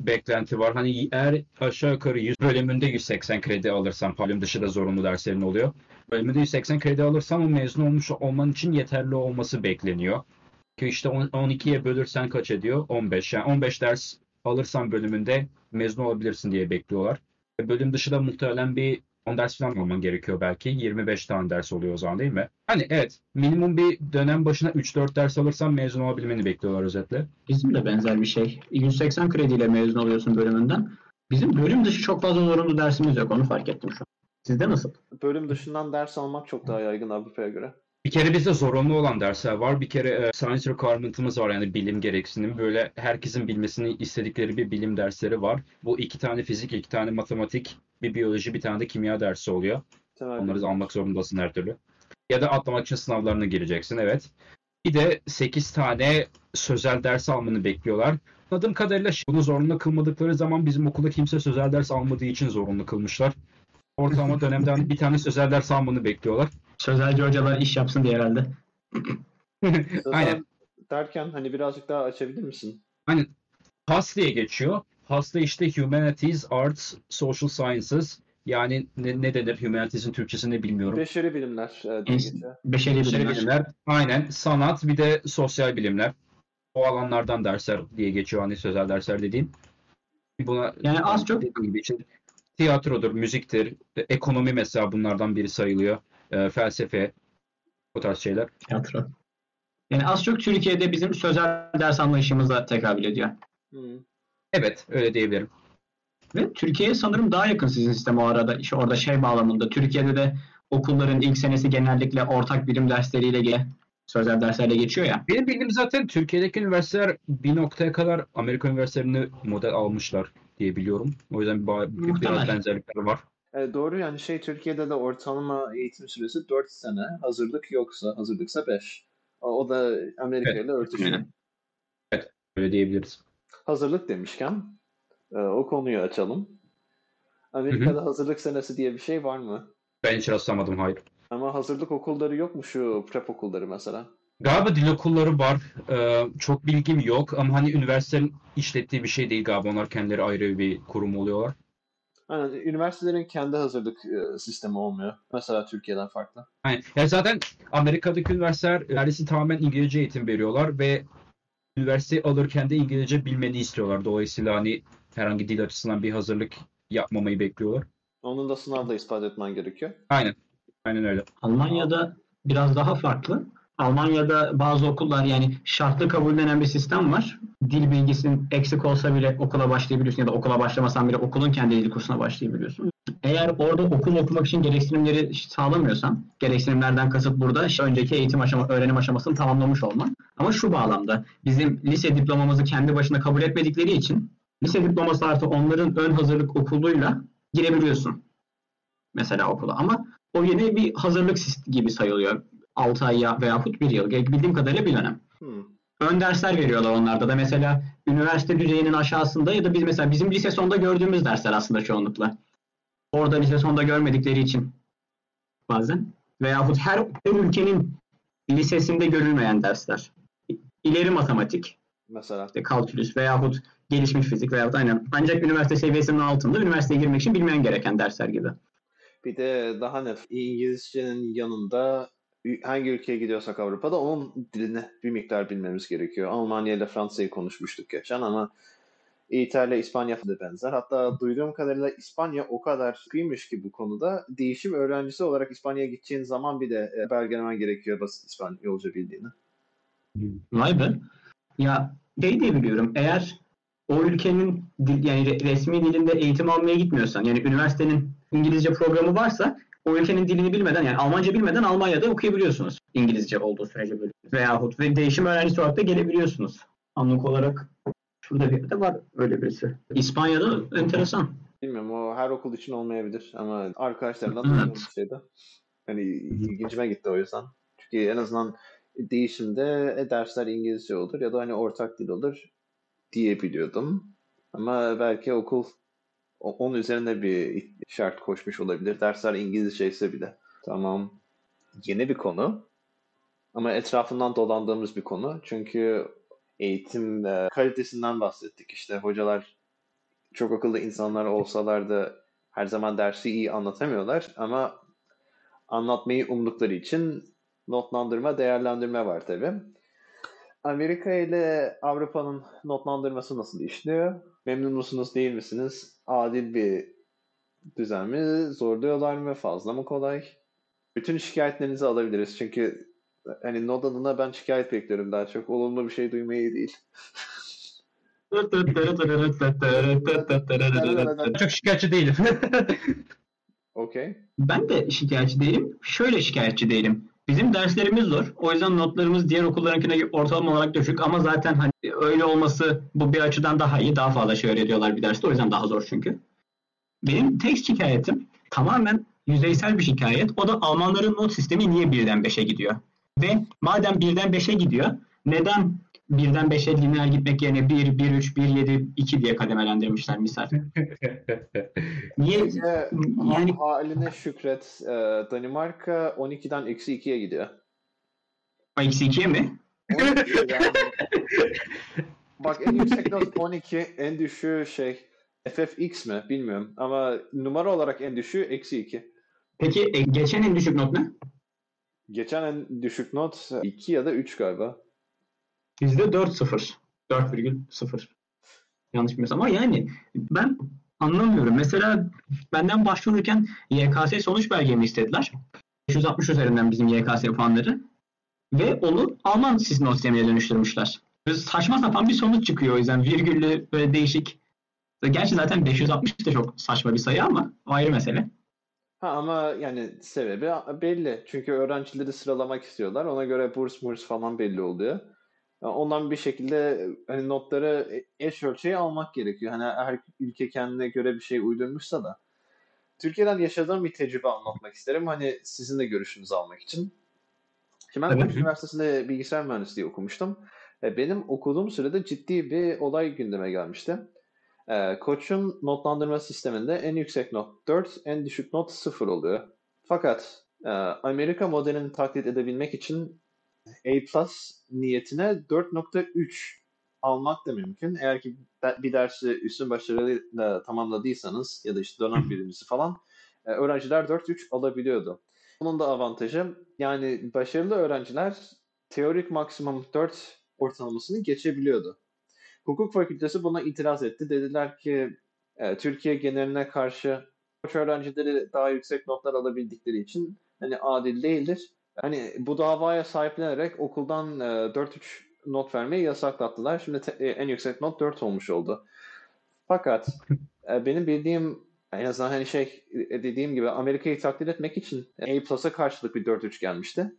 beklenti var. Hani eğer aşağı yukarı 100 bölümünde 180 kredi alırsam, bölüm dışı da zorunlu derslerin oluyor. Bölümünde 180 kredi alırsam o mezun olmuş olman için yeterli olması bekleniyor. Ki işte 12'ye bölürsen kaç ediyor? 15. Yani 15 ders alırsan bölümünde mezun olabilirsin diye bekliyorlar. Bölüm dışı da muhtemelen bir 10 ders falan alman gerekiyor belki. 25 tane ders oluyor o zaman değil mi? Hani evet minimum bir dönem başına 3-4 ders alırsan mezun olabilmeni bekliyorlar özetle. Bizim de benzer bir şey. 180 krediyle mezun oluyorsun bölümünden. Bizim bölüm dışı çok fazla zorunlu dersimiz yok. Onu fark ettim şu an. Sizde nasıl? Bölüm dışından ders almak çok daha yaygın Avrupa'ya göre. Bir kere bizde zorunlu olan dersler var. Bir kere e, science requirement'ımız var yani bilim gereksinim. Böyle herkesin bilmesini istedikleri bir bilim dersleri var. Bu iki tane fizik, iki tane matematik, bir biyoloji, bir tane de kimya dersi oluyor. Temel Onları almak zorundasın her türlü. Ya da atlamak için sınavlarına gireceksin evet. Bir de 8 tane sözel ders almanı bekliyorlar. Anladığım kadarıyla bunu zorunlu kılmadıkları zaman bizim okulda kimse sözel ders almadığı için zorunlu kılmışlar. Ortalama dönemden bir tane sözel ders almanı bekliyorlar. Sözelci hocalar iş yapsın diye herhalde. Aynen. derken hani birazcık daha açabilir misin? Hani HAS diye geçiyor. HAS'ta işte Humanities, Arts, Social Sciences yani ne, ne denir? Humanities'in Türkçesini bilmiyorum. Beşeri bilimler e, diye En- geçiyor. Beşeri Beşeri bilimler. bilimler, aynen. Sanat bir de sosyal bilimler. O alanlardan dersler diye geçiyor hani sözel dersler dediğim. Buna Yani az çok- gibi tiyatrodur, müziktir, ekonomi mesela bunlardan biri sayılıyor. E, felsefe, o tarz şeyler. Tiyatro. Yani az çok Türkiye'de bizim sözel ders anlayışımıza tekabül ediyor. Hı. Evet, öyle diyebilirim. Ve Türkiye'ye sanırım daha yakın sizin sistem o arada. İşte orada şey bağlamında. Türkiye'de de okulların ilk senesi genellikle ortak bilim dersleriyle ge- sözel derslerle geçiyor ya. Benim bildiğim zaten Türkiye'deki üniversiteler bir noktaya kadar Amerika üniversitelerini model almışlar diye biliyorum. O yüzden bir, biraz benzerlikler var. E, doğru yani şey Türkiye'de de ortalama eğitim süresi 4 sene. Hazırlık yoksa, hazırlıksa 5. O, o da Amerika ile örtüşüyor. Aynen. Öyle diyebiliriz. Hazırlık demişken e, o konuyu açalım. Amerika'da hazırlık senesi diye bir şey var mı? Ben hiç rastlamadım, hayır. Ama hazırlık okulları yok mu şu prep okulları mesela? Galiba dil okulları var. Ee, çok bilgim yok ama hani üniversitenin işlettiği bir şey değil galiba. Onlar kendileri ayrı bir kurum oluyorlar. Aynen, üniversitelerin kendi hazırlık e, sistemi olmuyor. Mesela Türkiye'den farklı. Yani, ya zaten Amerika'daki üniversiteler neredeyse tamamen İngilizce eğitim veriyorlar ve üniversiteyi alırken de İngilizce bilmeni istiyorlar. Dolayısıyla hani herhangi dil açısından bir hazırlık yapmamayı bekliyorlar. Onun da sınavda ispat etmen gerekiyor. Aynen. Aynen öyle. Almanya'da biraz daha farklı. Almanya'da bazı okullar yani şartlı kabullenen bir sistem var. Dil bilgisin eksik olsa bile okula başlayabiliyorsun ya da okula başlamasan bile okulun kendi dil kursuna başlayabiliyorsun. Eğer orada okul okumak için gereksinimleri sağlamıyorsan, gereksinimlerden kasıt burada önceki eğitim aşama, öğrenim aşamasını tamamlamış olman. Ama şu bağlamda bizim lise diplomamızı kendi başına kabul etmedikleri için lise diploması artı onların ön hazırlık okuluyla girebiliyorsun mesela okula. Ama o yine bir hazırlık gibi sayılıyor. 6 ay ya veyahut 1 yıl. Bildiğim kadarıyla bir dönem. Hmm. Ön dersler veriyorlar onlarda da. Mesela üniversite düzeyinin aşağısında ya da biz mesela bizim lise sonunda gördüğümüz dersler aslında çoğunlukla. Orada lise sonunda görmedikleri için bazen. Veyahut her, her ülkenin lisesinde görülmeyen dersler. İleri matematik, Mesela. işte kalkülüs veyahut gelişmiş fizik veyahut aynen. Ancak üniversite seviyesinin altında üniversiteye girmek için bilmen gereken dersler gibi. Bir de daha net İngilizcenin yanında hangi ülkeye gidiyorsak Avrupa'da onun dilini bir miktar bilmemiz gerekiyor. Almanya ile Fransa'yı konuşmuştuk geçen ama İtalya, İspanya da benzer. Hatta duyduğum kadarıyla İspanya o kadar sıkıymış ki bu konuda değişim öğrencisi olarak İspanya'ya gideceğin zaman bir de e, belgelemen gerekiyor basit İspanyolca bildiğini. Vay be. Ya şey diye biliyorum. Eğer o ülkenin dil, yani re- resmi dilinde eğitim almaya gitmiyorsan yani üniversitenin İngilizce programı varsa o ülkenin dilini bilmeden yani Almanca bilmeden Almanya'da okuyabiliyorsunuz. İngilizce olduğu sürece böyle. Veyahut ve değişim öğrencisi olarak da gelebiliyorsunuz. Anlık olarak şurada bir yerde var öyle birisi. İspanya'da enteresan. Bilmiyorum o her okul için olmayabilir ama arkadaşlarımdan Evet. bir şeydi. Hani ilgincime gitti o yüzden. Çünkü en azından değişimde e, dersler İngilizce olur ya da hani ortak dil olur diyebiliyordum. Ama belki okul onun üzerine bir şart koşmuş olabilir. Dersler İngilizce ise bile. Tamam. Yeni bir konu. Ama etrafından dolandığımız bir konu. Çünkü eğitim e, kalitesinden bahsettik. İşte hocalar çok akıllı insanlar olsalar da her zaman dersi iyi anlatamıyorlar ama anlatmayı umdukları için notlandırma, değerlendirme var tabi. Amerika ile Avrupa'nın notlandırması nasıl işliyor? Memnun musunuz, değil misiniz? Adil bir düzen mi? Zorluyorlar mı? Fazla mı kolay? Bütün şikayetlerinizi alabiliriz. Çünkü hani not adına ben şikayet bekliyorum daha çok. Olumlu bir şey duymayı değil. Çok şikayetçi değilim. Okey. Ben de şikayetçi değilim. Şöyle şikayetçi değilim. Bizim derslerimiz zor. O yüzden notlarımız diğer okullarınkine ortalama olarak düşük. Ama zaten hani öyle olması bu bir açıdan daha iyi. Daha fazla şey öğretiyorlar bir derste. O yüzden daha zor çünkü. Benim tek şikayetim tamamen yüzeysel bir şikayet. O da Almanların not sistemi niye birden 5'e gidiyor? Ve madem birden 5'e gidiyor neden birden 5'e lineer gitmek yerine 1, 1, 3, 1, 7, 2 diye kademelendirmişler misal? Niye? Yani ha- haline şükret. Ee, Danimarka 12'den eksi 2'ye gidiyor. eksi 2'ye mi? 12 yani. Bak en yüksek not 12, en düşüğü şey FFX mi bilmiyorum ama numara olarak en düşüğü eksi 2. Peki e, geçen en düşük not ne? Geçen en düşük not 2 ya da 3 galiba. Bizde 4-0. 4,0. Yanlış bilmiyorsam ama yani ben anlamıyorum. Mesela benden başvururken YKS sonuç belgemi istediler. 560 üzerinden bizim YKS puanları. Ve onu Alman sistem sistemine dönüştürmüşler. Saçma sapan bir sonuç çıkıyor o yüzden. Virgüllü böyle değişik. Gerçi zaten 560 da çok saçma bir sayı ama ayrı mesele. Ha ama yani sebebi belli. Çünkü öğrencileri sıralamak istiyorlar. Ona göre burs murs falan belli oluyor. Ondan bir şekilde hani notları eş ölçeği almak gerekiyor. Hani her ülke kendine göre bir şey uydurmuşsa da. Türkiye'den yaşadığım bir tecrübe anlatmak isterim. Hani sizin de görüşünüzü almak için. Şimdi ben Evet. Üniversitesi'nde bilgisayar mühendisliği okumuştum. E, Benim okuduğum sırada ciddi bir olay gündeme gelmişti. Koç'un notlandırma sisteminde en yüksek not 4, en düşük not 0 oluyor. Fakat e, Amerika modelini taklit edebilmek için A niyetine 4.3 almak da mümkün. Eğer ki bir dersi üstün başarıyla tamamladıysanız ya da işte dönem birincisi falan e, öğrenciler 4.3 alabiliyordu. Bunun da avantajı yani başarılı öğrenciler teorik maksimum 4 ortalamasını geçebiliyordu. Hukuk fakültesi buna itiraz etti. Dediler ki e, Türkiye geneline karşı öğrencileri daha yüksek notlar alabildikleri için hani adil değildir. Hani bu davaya sahiplenerek okuldan e, 4-3 not vermeyi yasaklattılar. Şimdi te- e, en yüksek not 4 olmuş oldu. Fakat e, benim bildiğim en azından hani şey e, dediğim gibi Amerika'yı taklit etmek için A+'a karşılık bir 4-3 gelmişti.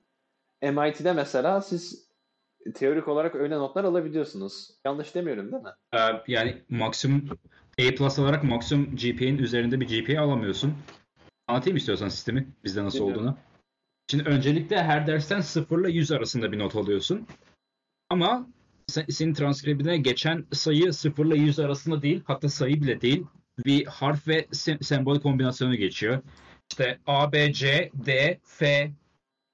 MIT'de mesela siz teorik olarak öyle notlar alabiliyorsunuz. Yanlış demiyorum değil mi? Ee, yani maksimum A plus olarak maksimum GPA'nin üzerinde bir GPA alamıyorsun. Anlatayım istiyorsan sistemi bizde nasıl Dinliyorum. olduğunu. Şimdi öncelikle her dersten 0 ile 100 arasında bir not alıyorsun. Ama sen, senin transkribine geçen sayı 0 ile 100 arasında değil, hatta sayı bile değil. Bir harf ve sem- sembol kombinasyonu geçiyor. İşte A, B, C, D, F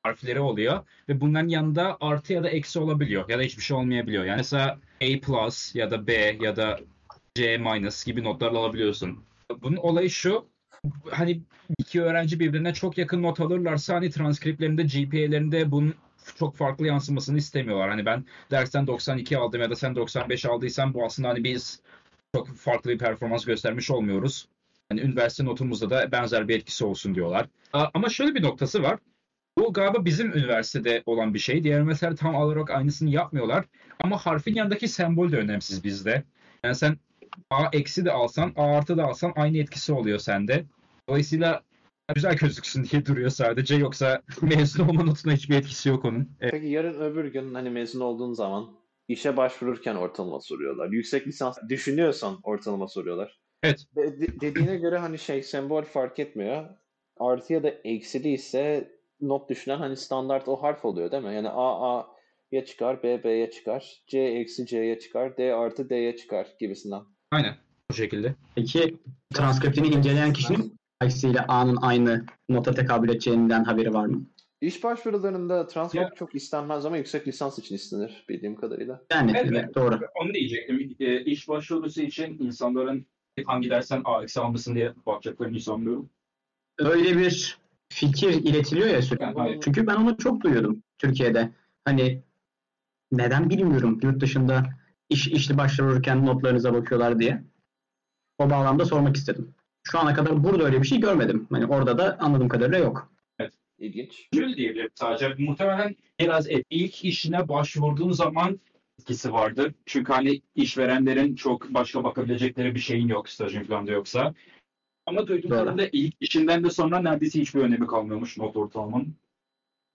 harfleri oluyor ve bunların yanında artı ya da eksi olabiliyor ya da hiçbir şey olmayabiliyor. Yani mesela A plus ya da B ya da C minus gibi notlar alabiliyorsun. Bunun olayı şu hani iki öğrenci birbirine çok yakın not alırlarsa hani transkriplerinde GPA'lerinde bunun çok farklı yansımasını istemiyorlar. Hani ben dersten 92 aldım ya da sen 95 aldıysan bu aslında hani biz çok farklı bir performans göstermiş olmuyoruz. Hani üniversite notumuzda da benzer bir etkisi olsun diyorlar. Ama şöyle bir noktası var. Bu galiba bizim üniversitede olan bir şey. Diğer üniversiteler tam olarak aynısını yapmıyorlar. Ama harfin yanındaki sembol de önemsiz bizde. Yani sen A eksi de alsan, A artı da alsan aynı etkisi oluyor sende. Dolayısıyla güzel gözüksün diye duruyor sadece. Yoksa mezun olma notuna hiçbir etkisi yok onun. E, Peki yarın öbür gün hani mezun olduğun zaman işe başvururken ortalama soruyorlar. Yüksek lisans düşünüyorsan ortalama soruyorlar. Evet. De- de- dediğine göre hani şey sembol fark etmiyor. Artı ya da eksili ise not düşünen hani standart o harf oluyor değil mi? Yani A A'ya çıkar, B B'ye çıkar, C eksi C'ye çıkar, D artı D'ye çıkar gibisinden. Aynen. Bu şekilde. Peki transkriptini inceleyen kişinin aksiyle A'nın aynı nota tekabül edeceğinden haberi var mı? İş başvurularında transkript Ya- çok istenmez ama yüksek lisans için istenir bildiğim kadarıyla. Yani Evet. evet, doğru. Onu diyecektim. E, iş başvurusu için insanların hangi dersten A eksi almasın diye bakacaklarını sanmıyorum. Öyle bir fikir iletiliyor ya sürekli. Yani hayır. Çünkü ben onu çok duyuyordum Türkiye'de. Hani neden bilmiyorum yurt dışında iş işli başvururken notlarınıza bakıyorlar diye. O bağlamda sormak istedim. Şu ana kadar burada öyle bir şey görmedim. Hani orada da anladığım kadarıyla yok. İlginç. Şöyle diyebilirim sadece. Muhtemelen biraz et, ilk işine başvurduğun zaman etkisi vardır. Çünkü hani işverenlerin çok başka bakabilecekleri bir şeyin yok stajın falan da yoksa. Ama duyduğum kadarıyla ilk işinden de sonra neredeyse hiçbir önemi kalmıyormuş not ortalamanın.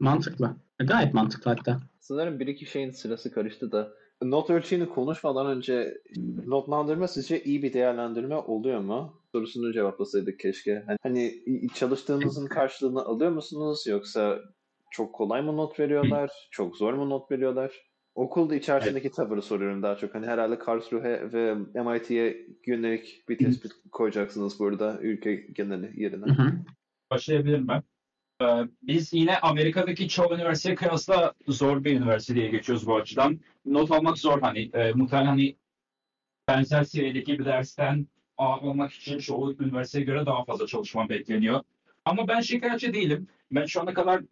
Mantıklı. Gayet mantıklı hatta. Sanırım bir iki şeyin sırası karıştı da. Not ölçeğini konuşmadan önce notlandırma sizce iyi bir değerlendirme oluyor mu? Sorusunu cevaplasaydık keşke. Hani- Hani çalıştığınızın karşılığını alıyor musunuz yoksa çok kolay mı not veriyorlar? Çok zor mu not veriyorlar? Okulda içerisindeki tavırı soruyorum daha çok. Hani herhalde Karlsruhe ve MIT'ye yönelik bir tespit koyacaksınız burada ülke geneli yerine. Hı hı. Başlayabilirim ben. Ee, Biz yine Amerika'daki çoğu üniversiteye kıyasla zor bir üniversite diye geçiyoruz bu açıdan. Not almak zor hani. E, muhtemelen hani benzer seviyedeki bir dersten A almak için çoğu üniversiteye göre daha fazla çalışman bekleniyor. Ama ben şikayetçi değilim. Ben şu ana kadar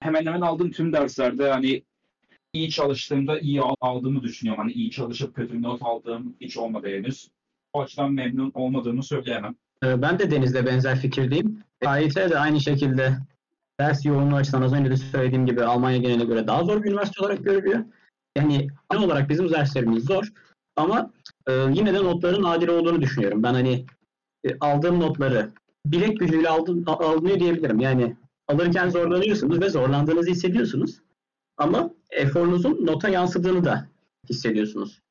hemen hemen aldığım tüm derslerde hani iyi çalıştığımda iyi al- aldığımı düşünüyorum. Hani iyi çalışıp kötü bir not aldığım hiç olmadı henüz. O açıdan memnun olmadığımı söyleyemem. Ee, Ben de Deniz'le benzer fikirdeyim. AYT de aynı şekilde ders yoğunluğu açısından az önce de söylediğim gibi Almanya geneline göre daha zor bir üniversite olarak görülüyor. Yani genel olarak bizim derslerimiz zor ama e, yine de notların adil olduğunu düşünüyorum. Ben hani e, aldığım notları bilek gücüyle aldım, alınıyor diyebilirim. Yani alırken zorlanıyorsunuz ve zorlandığınızı hissediyorsunuz. Ama eforunuzun nota yansıdığını da hissediyorsunuz.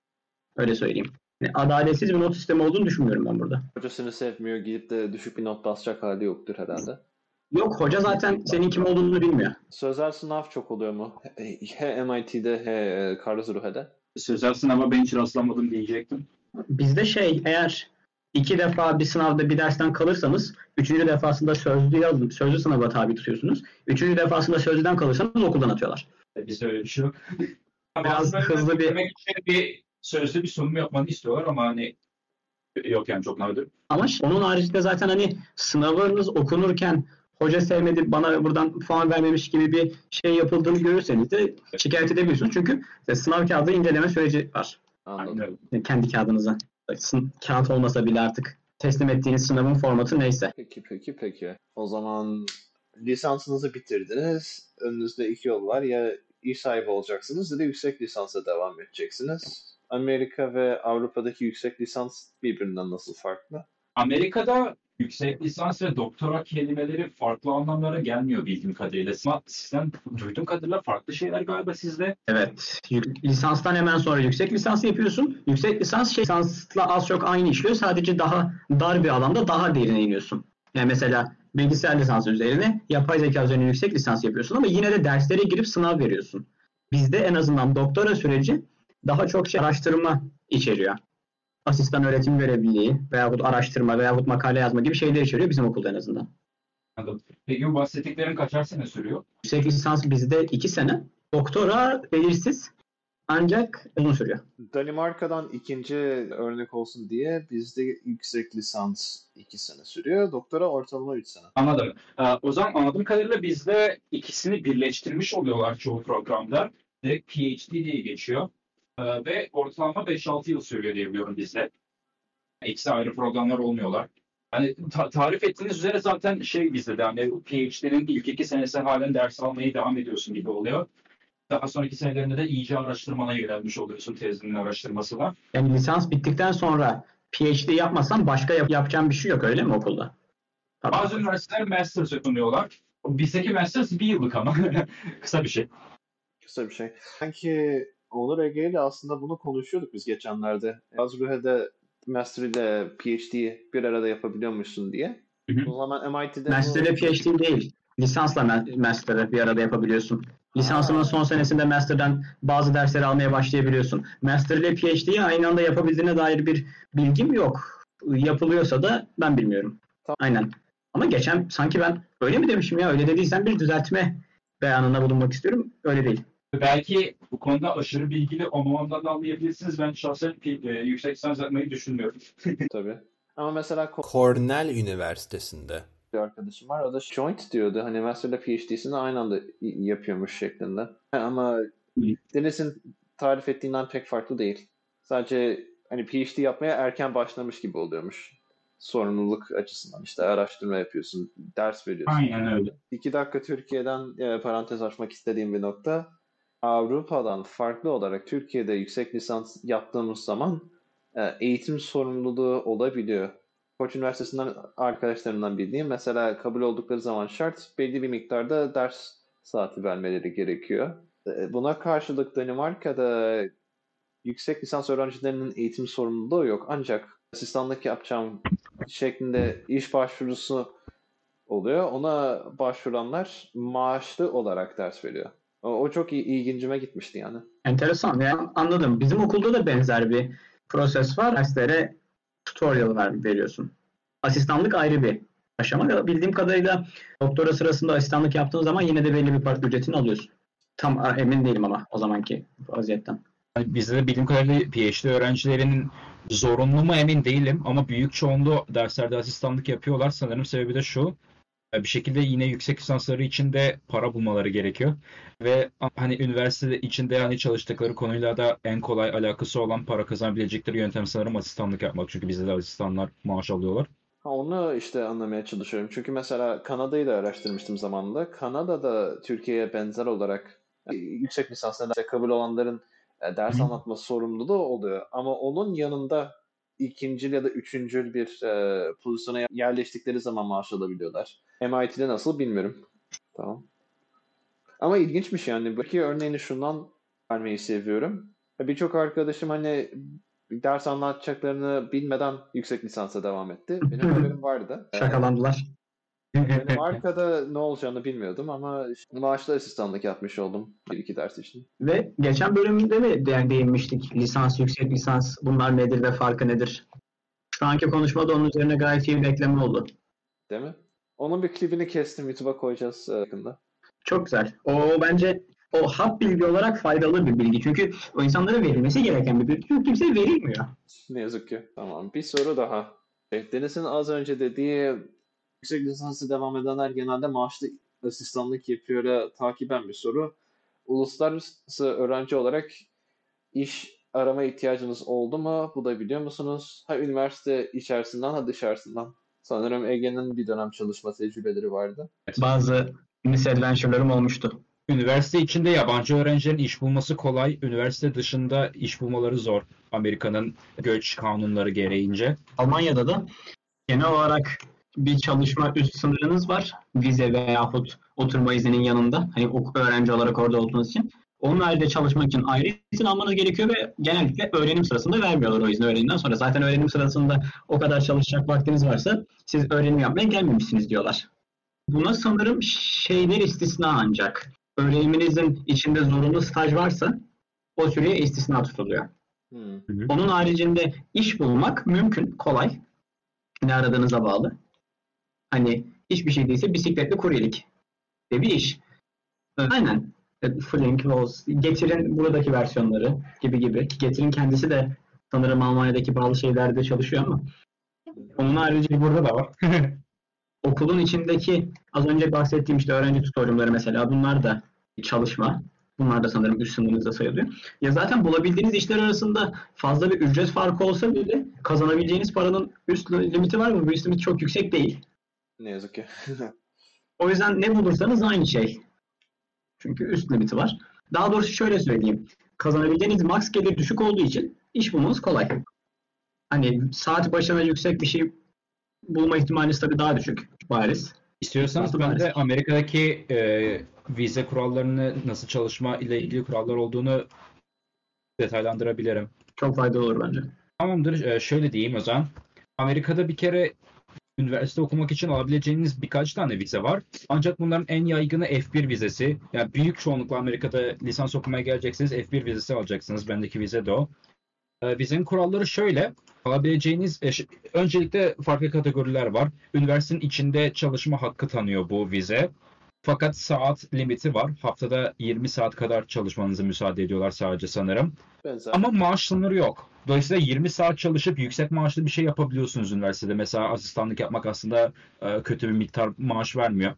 Öyle söyleyeyim. Yani adaletsiz bir not sistemi olduğunu düşünmüyorum ben burada. Hocasını sevmiyor gidip de düşük bir not basacak hali yoktur herhalde. Yok hoca zaten senin kim olduğunu bilmiyor. Sözel sınav çok oluyor mu? He MIT'de he e, Karlsruhe'de. Sözel sınava ben hiç rastlamadım diyecektim. Bizde şey eğer iki defa bir sınavda bir dersten kalırsanız üçüncü defasında sözlü yazın, sözlü sınava tabi tutuyorsunuz. Üçüncü defasında sözlüden kalırsanız okuldan atıyorlar. Bizde öyle bir şey yok. Biraz hızlı bir- demek için bir sözlü bir sunum yapmanı istiyorlar ama hani yok yani çok nadir. Ama onun haricinde zaten hani sınavınız okunurken hoca sevmedi bana buradan puan vermemiş gibi bir şey yapıldığını görürseniz de şikayet edebiliyorsunuz. Çünkü işte sınav kağıdı inceleme süreci var. Anladım. Yani kendi kağıdınıza. Sın- Kağıt olmasa bile artık teslim ettiğiniz sınavın formatı neyse. Peki peki peki. O zaman lisansınızı bitirdiniz. Önünüzde iki yol var. Ya iş sahibi olacaksınız ya da yüksek lisansa devam edeceksiniz. Amerika ve Avrupa'daki yüksek lisans birbirinden nasıl farklı? Amerika'da yüksek lisans ve doktora kelimeleri farklı anlamlara gelmiyor bildiğim kadarıyla. Sizden duyduğum kadarıyla farklı şeyler galiba sizde. Evet. Lisanstan hemen sonra yüksek lisans yapıyorsun. Yüksek lisans şey lisansla az çok aynı işliyor. Sadece daha dar bir alanda daha derine iniyorsun. Yani mesela bilgisayar lisansı üzerine yapay zeka üzerine yüksek lisans yapıyorsun ama yine de derslere girip sınav veriyorsun. Bizde en azından doktora süreci daha çok şey araştırma içeriyor. Asistan öğretim görevliliği veyahut araştırma veyahut makale yazma gibi şeyler içeriyor bizim okulda en azından. Anladım. Peki bu bahsettiklerin kaçar sene sürüyor? Yüksek lisans bizde iki sene. Doktora belirsiz ancak uzun sürüyor. Danimarka'dan ikinci örnek olsun diye bizde yüksek lisans iki sene sürüyor. Doktora ortalama üç sene. Anladım. Ee, o zaman anladığım kadarıyla bizde ikisini birleştirmiş oluyorlar çoğu programda. Direkt PhD diye geçiyor. Ee, ve ortalama 5-6 yıl sürüyor diye biliyorum bizde. İkisi ayrı programlar olmuyorlar. Hani ta- tarif ettiğiniz üzere zaten şey bizde de hani PhD'nin ilk iki senesi halen ders almaya devam ediyorsun gibi oluyor. Daha sonraki senelerinde de iyice araştırmana yönelmiş oluyorsun tezinin araştırması var. Yani lisans bittikten sonra PhD yapmasan başka yap- yapacağın bir şey yok öyle mi okulda? Tabii. Bazı üniversiteler master's sunuyorlar. Bizdeki master's bir yıllık ama kısa bir şey. Kısa bir şey. Sanki Onur Ege ile aslında bunu konuşuyorduk biz geçenlerde. Karlsruhe'de Master ile PhD bir arada yapabiliyormuşsun diye. Hı hı. O zaman MIT'de Master ile PhD değil. lisansla ma- master'ı bir arada yapabiliyorsun. Lisansının son senesinde master'dan bazı dersleri almaya başlayabiliyorsun. Master ile PhD'yi aynı anda yapabildiğine dair bir bilgim yok. Yapılıyorsa da ben bilmiyorum. Tamam. Aynen. Ama geçen sanki ben öyle mi demişim ya? Öyle dediysen bir düzeltme beyanında bulunmak istiyorum. Öyle değil. Belki bu konuda aşırı bilgili olmamamdan da anlayabilirsiniz. Ben şahsen e, yüksek lisans yapmayı düşünmüyorum. Tabii. Ama mesela Cornell Üniversitesi'nde. bir arkadaşım var. O da joint diyordu. Hani master'la PhD'sini aynı anda yapıyormuş şeklinde. Ama Deniz'in tarif ettiğinden pek farklı değil. Sadece hani PhD yapmaya erken başlamış gibi oluyormuş. Sorumluluk açısından işte araştırma yapıyorsun, ders veriyorsun. Aynen öyle. İki dakika Türkiye'den e, parantez açmak istediğim bir nokta. Avrupa'dan farklı olarak Türkiye'de yüksek lisans yaptığımız zaman e, eğitim sorumluluğu olabiliyor. Koç Üniversitesi'nden arkadaşlarımdan bildiğim mesela kabul oldukları zaman şart belli bir miktarda ders saati vermeleri gerekiyor. E, Buna karşılık Danimarka'da yüksek lisans öğrencilerinin eğitim sorumluluğu yok. Ancak asistanlık yapacağım şeklinde iş başvurusu oluyor. Ona başvuranlar maaşlı olarak ders veriyor. O, o çok iyi, ilgincime gitmişti yani. Enteresan. Yani anladım. Bizim okulda da benzer bir proses var. Derslere tutorial ver, veriyorsun. Asistanlık ayrı bir aşama. Bildiğim kadarıyla doktora sırasında asistanlık yaptığın zaman yine de belli bir para ücretini alıyorsun. Tam emin değilim ama o zamanki vaziyetten. Bizde de bildiğim kadarıyla PhD öğrencilerinin zorunlu mu emin değilim ama büyük çoğunluğu derslerde asistanlık yapıyorlar. Sanırım sebebi de şu. E, Bir şekilde yine yüksek lisansları için de para bulmaları gerekiyor. Ve hani üniversite içinde hani çalıştıkları konuyla da en kolay alakası olan para kazanabilecekleri yöntem sanırım asistanlık yapmak. Çünkü bizde de asistanlar maaş alıyorlar. Ha, onu işte anlamaya çalışıyorum. Çünkü mesela Kanada'yı da araştırmıştım zamanında. Kanada'da Türkiye'ye benzer olarak e, yüksek lisansla derse kabul olanların e, ders anlatma sorumluluğu oluyor. Ama onun yanında ikincil ya da üçüncül bir e, pozisyona yerleştikleri zaman maaş alabiliyorlar. MIT'de nasıl bilmiyorum. Tamam. Ama ilginçmiş yani. Belki örneğini şundan vermeyi seviyorum. Birçok arkadaşım hani ders anlatacaklarını bilmeden yüksek lisansa devam etti. Benim haberim vardı. Şakalandılar. Benim arkada ne olacağını bilmiyordum ama işte maaşlı asistanlık yapmış oldum bir iki ders için. Ve geçen bölümde mi de- değinmiştik? Lisans, yüksek lisans bunlar nedir ve farkı nedir? Şu anki konuşmada onun üzerine gayet iyi bir ekleme oldu. Değil mi? Onun bir klibini kestim YouTube'a koyacağız e, yakında. Çok güzel. O bence o hap bilgi olarak faydalı bir bilgi. Çünkü o insanlara verilmesi gereken bir bilgi. Çünkü kimseye verilmiyor. Ne yazık ki. Tamam. Bir soru daha. Evet, Deniz'in az önce dediği yüksek lisansı devam edenler genelde maaşlı asistanlık yapıyor takiben bir soru. Uluslararası öğrenci olarak iş arama ihtiyacınız oldu mu? Bu da biliyor musunuz? Ha üniversite içerisinden ha dışarısından. Sanırım Ege'nin bir dönem çalışma tecrübeleri vardı. Bazı misadventure'larım olmuştu. Üniversite içinde yabancı öğrencilerin iş bulması kolay. Üniversite dışında iş bulmaları zor. Amerika'nın göç kanunları gereğince. Almanya'da da genel olarak bir çalışma üst sınırınız var. Vize veyahut oturma izninin yanında. Hani öğrenci olarak orada olduğunuz için. Onun halinde çalışmak için ayrı izin almanız gerekiyor ve genellikle öğrenim sırasında vermiyorlar o izni öğrenimden sonra. Zaten öğrenim sırasında o kadar çalışacak vaktiniz varsa siz öğrenim yapmaya gelmemişsiniz diyorlar. Buna sanırım şeyler istisna ancak. Öğreniminizin içinde zorunlu staj varsa o süreye istisna tutuluyor. Hmm. Onun haricinde iş bulmak mümkün, kolay. Ne aradığınıza bağlı. Hani hiçbir şey değilse bisikletli kuryelik de bir iş. Aynen. E, Flink, Lowe's, Getir'in buradaki versiyonları gibi gibi. Getir'in kendisi de sanırım Almanya'daki bazı şeylerde çalışıyor ama onun harici burada da var. Okulun içindeki az önce bahsettiğim işte öğrenci tutoriumları mesela bunlar da çalışma. Bunlar da sanırım üst sınırınızda sayılıyor. Ya zaten bulabildiğiniz işler arasında fazla bir ücret farkı olsa bile kazanabileceğiniz paranın üst limiti var mı? Bu üst limit çok yüksek değil. Ne yazık ki. O yüzden ne bulursanız aynı şey. Çünkü üst limiti var. Daha doğrusu şöyle söyleyeyim. Kazanabileceğiniz max gelir düşük olduğu için iş bulmanız kolay. Hani saat başına yüksek bir şey bulma ihtimaliniz tabii daha düşük. Bariz. İstiyorsanız Nasıl ben de maalesef? Amerika'daki e, vize kurallarını nasıl çalışma ile ilgili kurallar olduğunu detaylandırabilirim. Çok faydalı olur bence. Tamamdır. E, şöyle diyeyim o zaman. Amerika'da bir kere üniversite okumak için alabileceğiniz birkaç tane vize var. Ancak bunların en yaygını F1 vizesi. Yani büyük çoğunlukla Amerika'da lisans okumaya geleceksiniz F1 vizesi alacaksınız. Bendeki vize de o. Ee, Vizenin kuralları şöyle. Alabileceğiniz e, öncelikle farklı kategoriler var. Üniversitenin içinde çalışma hakkı tanıyor bu vize. Fakat saat limiti var. Haftada 20 saat kadar çalışmanızı müsaade ediyorlar sadece sanırım. Benzer. Ama maaş sınırı yok. Dolayısıyla 20 saat çalışıp yüksek maaşlı bir şey yapabiliyorsunuz üniversitede. Mesela asistanlık yapmak aslında e, kötü bir miktar maaş vermiyor.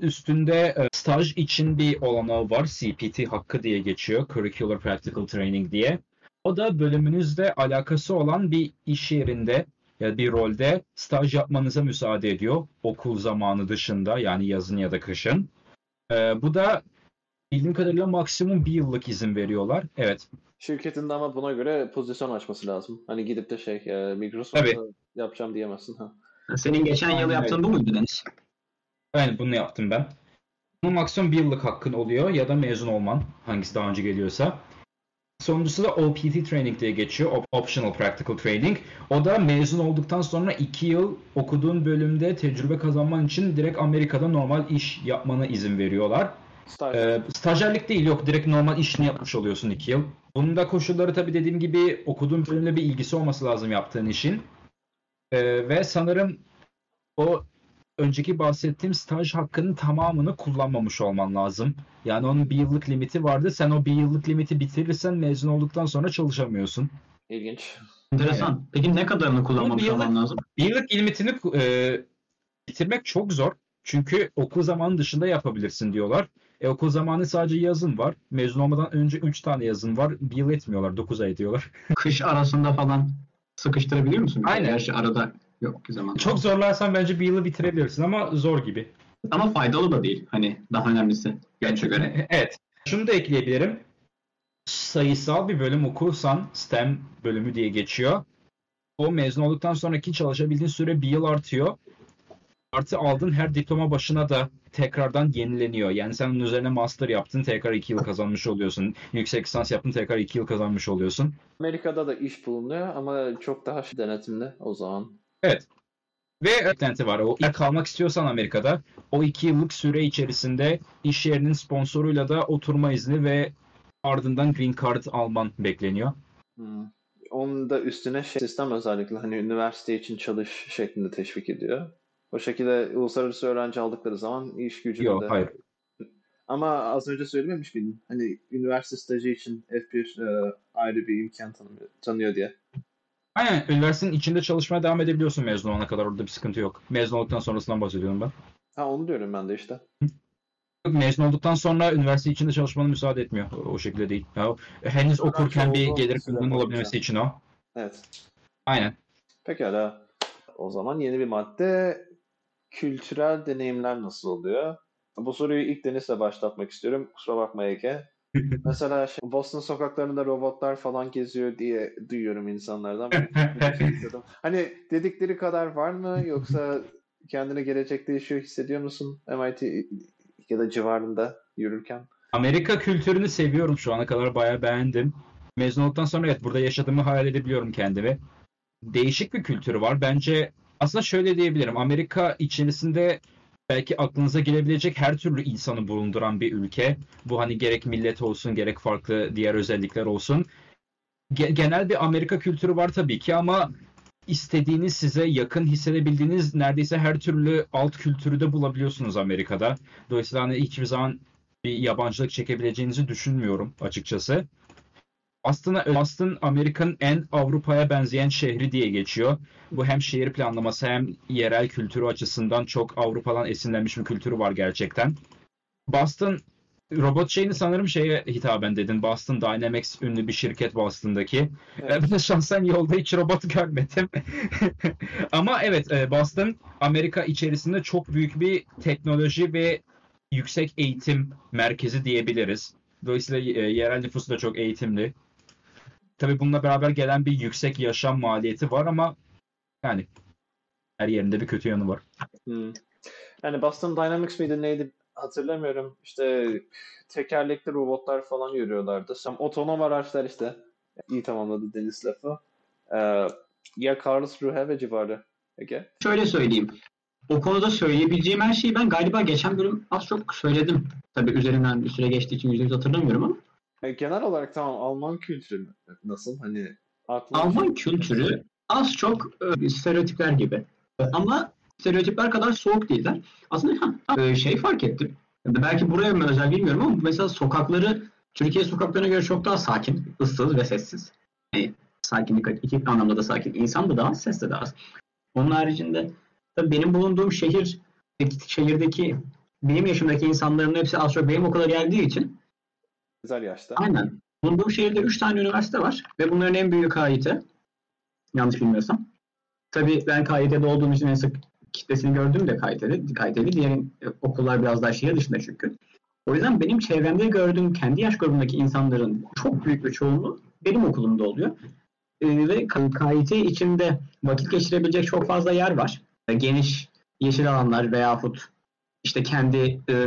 Üstünde e, staj için bir olanağı var. CPT hakkı diye geçiyor. Curricular Practical Training diye. O da bölümünüzle alakası olan bir iş yerinde bir rolde staj yapmanıza müsaade ediyor. Okul zamanı dışında yani yazın ya da kışın. E, bu da bildiğim kadarıyla maksimum bir yıllık izin veriyorlar. Evet. Şirketin de ama buna göre pozisyon açması lazım. Hani gidip de şey e, Microsoft'ta Tabii. yapacağım diyemezsin. Ha. Senin geçen yıl Aynen yaptığın bu muydu Deniz? Yani bunu yaptım ben. Bunun maksimum bir yıllık hakkın oluyor ya da mezun olman. Hangisi daha önce geliyorsa. Sonuncusu da OPT Training diye geçiyor. Op- Optional Practical Training. O da mezun olduktan sonra 2 yıl okuduğun bölümde tecrübe kazanman için direkt Amerika'da normal iş yapmana izin veriyorlar. Staj. Ee, stajyerlik değil yok direkt normal işini yapmış oluyorsun 2 yıl. Bunun da koşulları tabii dediğim gibi okuduğun bölümle bir ilgisi olması lazım yaptığın işin. Ee, ve sanırım o önceki bahsettiğim staj hakkının tamamını kullanmamış olman lazım. Yani onun bir yıllık limiti vardı. Sen o bir yıllık limiti bitirirsen mezun olduktan sonra çalışamıyorsun. İlginç. Enteresan. Peki ne kadarını kullanmamış bir yıllık- olman lazım? Bir yıllık limitini e, bitirmek çok zor. Çünkü okul zamanı dışında yapabilirsin diyorlar. E, okul zamanı sadece yazın var. Mezun olmadan önce 3 tane yazın var. Bir yıl etmiyorlar. 9 ay diyorlar. Kış arasında falan sıkıştırabiliyor musun? Aynen. Gerçi arada yok ki zaman. Çok zorlarsan bence bir yılı bitirebilirsin ama zor gibi. Ama faydalı da değil. Hani daha önemlisi. Görüşe göre. Evet. Şunu da ekleyebilirim. Sayısal bir bölüm okursan STEM bölümü diye geçiyor. O mezun olduktan sonraki çalışabildiğin süre bir yıl artıyor. Artı aldığın her diploma başına da tekrardan yenileniyor. Yani sen onun üzerine master yaptın tekrar iki yıl kazanmış oluyorsun. Yüksek lisans yaptın tekrar iki yıl kazanmış oluyorsun. Amerika'da da iş bulunuyor ama çok daha denetimli o zaman. Evet. Ve eklenti var. O kalmak istiyorsan Amerika'da o iki yıllık süre içerisinde iş yerinin sponsoruyla da oturma izni ve ardından green card alman bekleniyor. Hmm. Onun da üstüne şey, sistem özellikle hani üniversite için çalış şeklinde teşvik ediyor. O şekilde uluslararası öğrenci aldıkları zaman iş gücünü Yok de... hayır. Ama az önce söylememiş miydin? Hani üniversite stajı için F1 e, ayrı bir imkan tanıyor, tanıyor diye. Aynen üniversitenin içinde çalışmaya devam edebiliyorsun mezun olana kadar orada bir sıkıntı yok. Mezun olduktan sonrasından bahsediyorum ben. Ha onu diyorum ben de işte. Mezun olduktan sonra üniversite içinde çalışmana müsaade etmiyor. O, o şekilde değil. Ya, henüz okurken bir gelir boyunca. olabilmesi için o. Evet. Aynen. Pekala. O zaman yeni bir madde. Kültürel deneyimler nasıl oluyor? Bu soruyu ilk Deniz'le başlatmak istiyorum. Kusura bakma Ege. Mesela şey, Boston sokaklarında robotlar falan geziyor diye duyuyorum insanlardan. Şey. Hani dedikleri kadar var mı yoksa kendine gelecekte yaşıyor hissediyor musun MIT ya da civarında yürürken? Amerika kültürünü seviyorum şu ana kadar bayağı beğendim. Mezun olduktan sonra evet burada yaşadığımı hayal edebiliyorum kendimi. Değişik bir kültürü var. Bence aslında şöyle diyebilirim. Amerika içerisinde belki aklınıza gelebilecek her türlü insanı bulunduran bir ülke. Bu hani gerek millet olsun gerek farklı diğer özellikler olsun. Ge- genel bir Amerika kültürü var tabii ki ama istediğiniz size yakın hissedebildiğiniz neredeyse her türlü alt kültürü de bulabiliyorsunuz Amerika'da. Dolayısıyla hani hiçbir zaman bir yabancılık çekebileceğinizi düşünmüyorum açıkçası. Aslında Boston Amerika'nın en Avrupa'ya benzeyen şehri diye geçiyor. Bu hem şehir planlaması hem yerel kültürü açısından çok Avrupa'dan esinlenmiş bir kültürü var gerçekten. Boston robot şeyini sanırım şeye hitaben dedin. Boston Dynamics ünlü bir şirket Boston'daki. Evet. Ben de şahsen yolda hiç robot görmedim. Ama evet e, Boston Amerika içerisinde çok büyük bir teknoloji ve yüksek eğitim merkezi diyebiliriz. Dolayısıyla e, yerel nüfusu da çok eğitimli. Tabii bununla beraber gelen bir yüksek yaşam maliyeti var ama yani her yerinde bir kötü yanı var. Hmm. Yani Boston Dynamics miydi neydi hatırlamıyorum. İşte tekerlekli robotlar falan yürüyorlardı. Tam otonom araçlar işte. İyi tamamladı Deniz lafı. Ee, ya Karlsruhe ve civarı Ege? Şöyle söyleyeyim. O konuda söyleyebileceğim her şeyi ben galiba geçen bölüm az çok söyledim. Tabii üzerinden bir süre geçtiği için yüzde yüz hatırlamıyorum ama. E, genel olarak tamam Alman kültürü nasıl? Hani aklına Alman kültürü az çok e, stereotipler gibi. Ama stereotipler kadar soğuk değiller. Aslında ha, e, şey fark ettim. Belki buraya mı özel bilmiyorum ama mesela sokakları Türkiye sokaklarına göre çok daha sakin, ıssız ve sessiz. Yani sakinlik iki anlamda da sakin. İnsan da daha az, ses de daha az. Onun haricinde tabii benim bulunduğum şehir şehirdeki benim yaşımdaki insanların hepsi az çok benim okula geldiği için güzel yaşta. Aynen. Bulunduğum şehirde 3 tane üniversite var ve bunların en büyüğü KIT. Yanlış bilmiyorsam. Tabii ben KIT'de olduğum için en sık kitlesini gördüm de KIT'de. KIT'de diğer okullar biraz daha şehir dışında çünkü. O yüzden benim çevremde gördüğüm kendi yaş grubundaki insanların çok büyük bir çoğunluğu benim okulumda oluyor. Ee, ve KIT içinde vakit geçirebilecek çok fazla yer var. Geniş yeşil alanlar veyahut işte kendi e,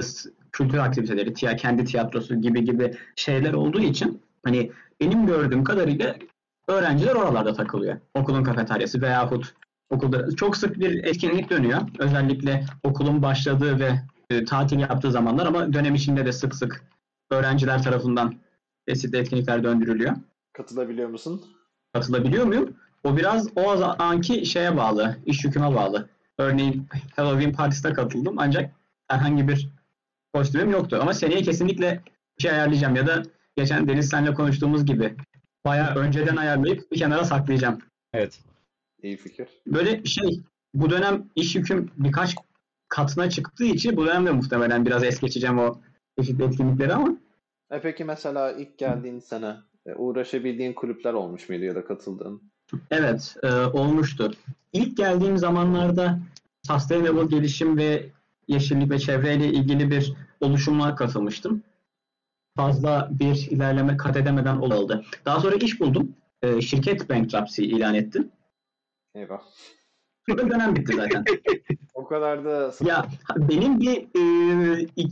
kültür aktiviteleri, tiya, kendi tiyatrosu gibi gibi şeyler olduğu için hani benim gördüğüm kadarıyla öğrenciler oralarda takılıyor. Okulun kafeteryası veyahut okulda çok sık bir etkinlik dönüyor. Özellikle okulun başladığı ve e, tatil yaptığı zamanlar ama dönem içinde de sık sık öğrenciler tarafından çeşitli etkinlikler döndürülüyor. Katılabiliyor musun? Katılabiliyor muyum? O biraz o anki şeye bağlı, iş yüküme bağlı. Örneğin Halloween partisine katıldım ancak herhangi bir kostümüm yoktu. Ama seneye kesinlikle bir şey ayarlayacağım ya da geçen Deniz senle konuştuğumuz gibi bayağı önceden ayarlayıp bir kenara saklayacağım. Evet. İyi fikir. Böyle şey bu dönem iş yüküm birkaç katına çıktığı için bu dönemde muhtemelen biraz es geçeceğim o çeşitli etkinlikleri ama. E peki mesela ilk geldiğin sene e, uğraşabildiğin kulüpler olmuş muydu ya da katıldığın? Evet e, olmuştu. İlk geldiğim zamanlarda sustainable gelişim ve yeşillik ve çevreyle ilgili bir oluşuma katılmıştım. Fazla bir ilerleme kat edemeden oldu. Daha sonra iş buldum. E, şirket bankruptcy ilan etti. Eyvah. Burada dönem bitti zaten. O kadar da ya benim bir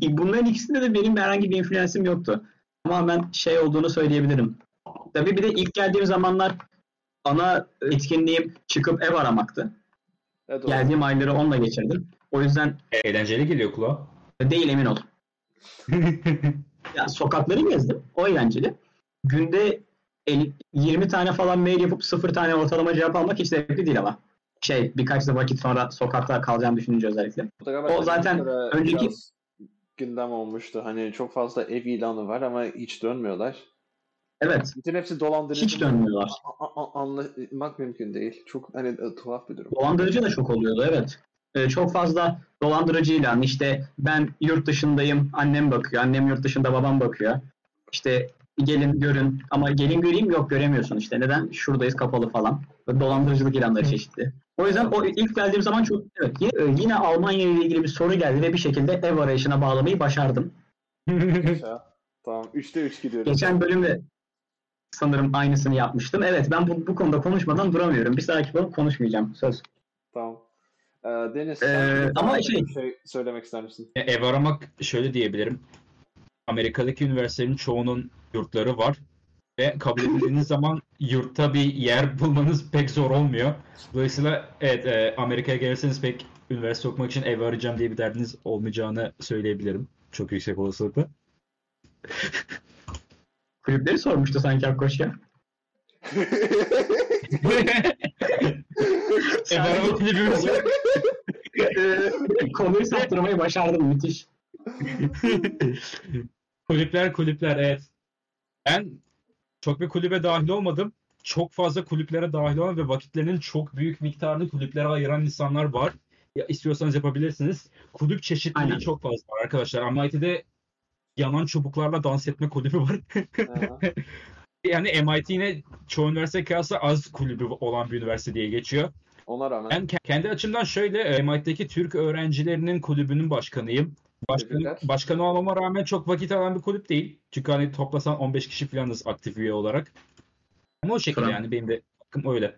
e, bunların ikisinde de benim herhangi bir influence'im yoktu. Tamamen şey olduğunu söyleyebilirim. Tabii bir de ilk geldiğim zamanlar ana etkinliğim çıkıp ev aramaktı. Evet, Geldiğim ayları onunla geçirdim. O yüzden Eğlenceli geliyor kulağa. değil emin ol. ya sokakları gezdim. O eğlenceli. Günde 50, 20 tane falan mail yapıp 0 tane ortalama cevap almak hiç zevkli değil ama. Şey birkaç da vakit sonra sokakta kalacağım düşününce özellikle. O zaten önceki- gündem olmuştu. Hani çok fazla ev ilanı var ama hiç dönmüyorlar. Evet. Bütün hepsi dolandırıcı. Hiç dönmüyorlar. A- a- anlamak mümkün değil. Çok hani e, tuhaf bir durum. Dolandırıcı da çok oluyordu evet. Ee, çok fazla dolandırıcı ilan. İşte ben yurt dışındayım, annem bakıyor. Annem yurt dışında, babam bakıyor. İşte gelin görün ama gelin göreyim yok göremiyorsun işte. Neden? Şuradayız kapalı falan. Böyle dolandırıcılık ilanları çeşitli. O yüzden o ilk geldiğim zaman çok evet yine, yine Almanya ile ilgili bir soru geldi ve bir şekilde ev arayışına bağlamayı başardım. Tamam. Üçte üç gidiyoruz. Geçen bölümde sanırım aynısını yapmıştım. Evet ben bu, bu konuda konuşmadan duramıyorum. Bir sonraki bölüm konuşmayacağım. Söz. Tamam. Ee, Deniz Ee, sen ama bir şey- şey söylemek ister misin? E, Ev aramak şöyle diyebilirim. Amerika'daki üniversitelerin çoğunun yurtları var. Ve kabul edildiğiniz zaman yurtta bir yer bulmanız pek zor olmuyor. Dolayısıyla evet e, Amerika'ya gelirseniz pek üniversite okumak için ev arayacağım diye bir derdiniz olmayacağını söyleyebilirim. Çok yüksek olasılıkla. Kulüpleri sormuştu sanki Akkoş ya. var. Ee, Konuyu saptırmayı başardım müthiş. Kulüpler kulüpler evet. Ben çok bir kulübe dahil olmadım. Çok fazla kulüplere dahil olan ve vakitlerinin çok büyük miktarını kulüplere ayıran insanlar var. Ya istiyorsanız yapabilirsiniz. Kulüp çeşitliliği Aynen. çok fazla var arkadaşlar. MIT'de yanan çubuklarla dans etme kulübü var. Yani MIT yine çoğu üniversite kıyasla az kulübü olan bir üniversite diye geçiyor. Ona rağmen Ben ke- kendi açımdan şöyle e, MIT'deki Türk öğrencilerinin kulübünün başkanıyım. Başkan, başkanı olmama rağmen çok vakit alan bir kulüp değil. Çünkü hani toplasan 15 kişi falanız aktif üye olarak. Ama o şekilde Tamam. yani benim de hakkım öyle.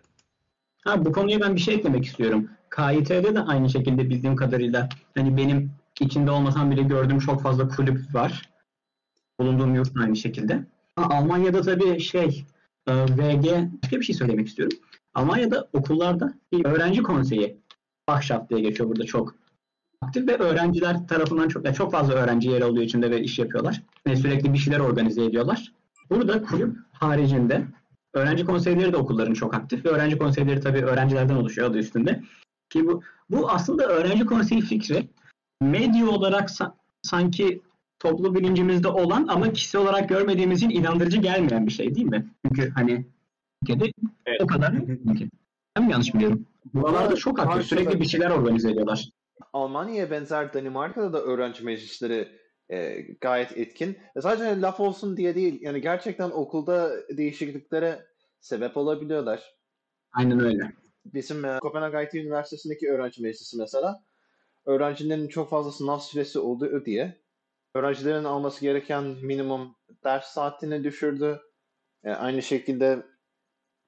Ha, bu konuya ben bir şey eklemek istiyorum. KIT'de de aynı şekilde bildiğim kadarıyla hani benim içinde olmasam bile gördüğüm çok fazla kulüp var. Bulunduğum yurt aynı şekilde. Ha, Almanya'da tabii şey e, VG başka bir şey söylemek istiyorum. Almanya'da okullarda bir öğrenci konseyi Ahşap diye geçiyor burada çok aktif ve öğrenciler tarafından çok yani çok fazla öğrenci yer alıyor içinde ve iş yapıyorlar. Ve sürekli bir şeyler organize ediyorlar. Burada kulüp haricinde öğrenci konseyleri de okulların çok aktif ve öğrenci konseyleri tabii öğrencilerden oluşuyor adı üstünde. Ki bu bu aslında öğrenci konseyi fikri medya olarak sa- sanki toplu bilincimizde olan ama kişi olarak görmediğimiz için inandırıcı gelmeyen bir şey değil mi? Çünkü hani ülkede Evet. o kadar ki. Ben mi yanlış biliyorum? Buralarda çok aktif. Sürekli bir şeyler organize ediyorlar. Almanya'ya benzer Danimarka'da da öğrenci meclisleri e, gayet etkin. E, sadece laf olsun diye değil, yani gerçekten okulda değişikliklere sebep olabiliyorlar. Aynen öyle. Bizim e, Kopenhag IT Üniversitesi'ndeki öğrenci meclisi mesela, öğrencilerin çok fazla sınav süresi olduğu diye öğrencilerin alması gereken minimum ders saatini düşürdü. E, aynı şekilde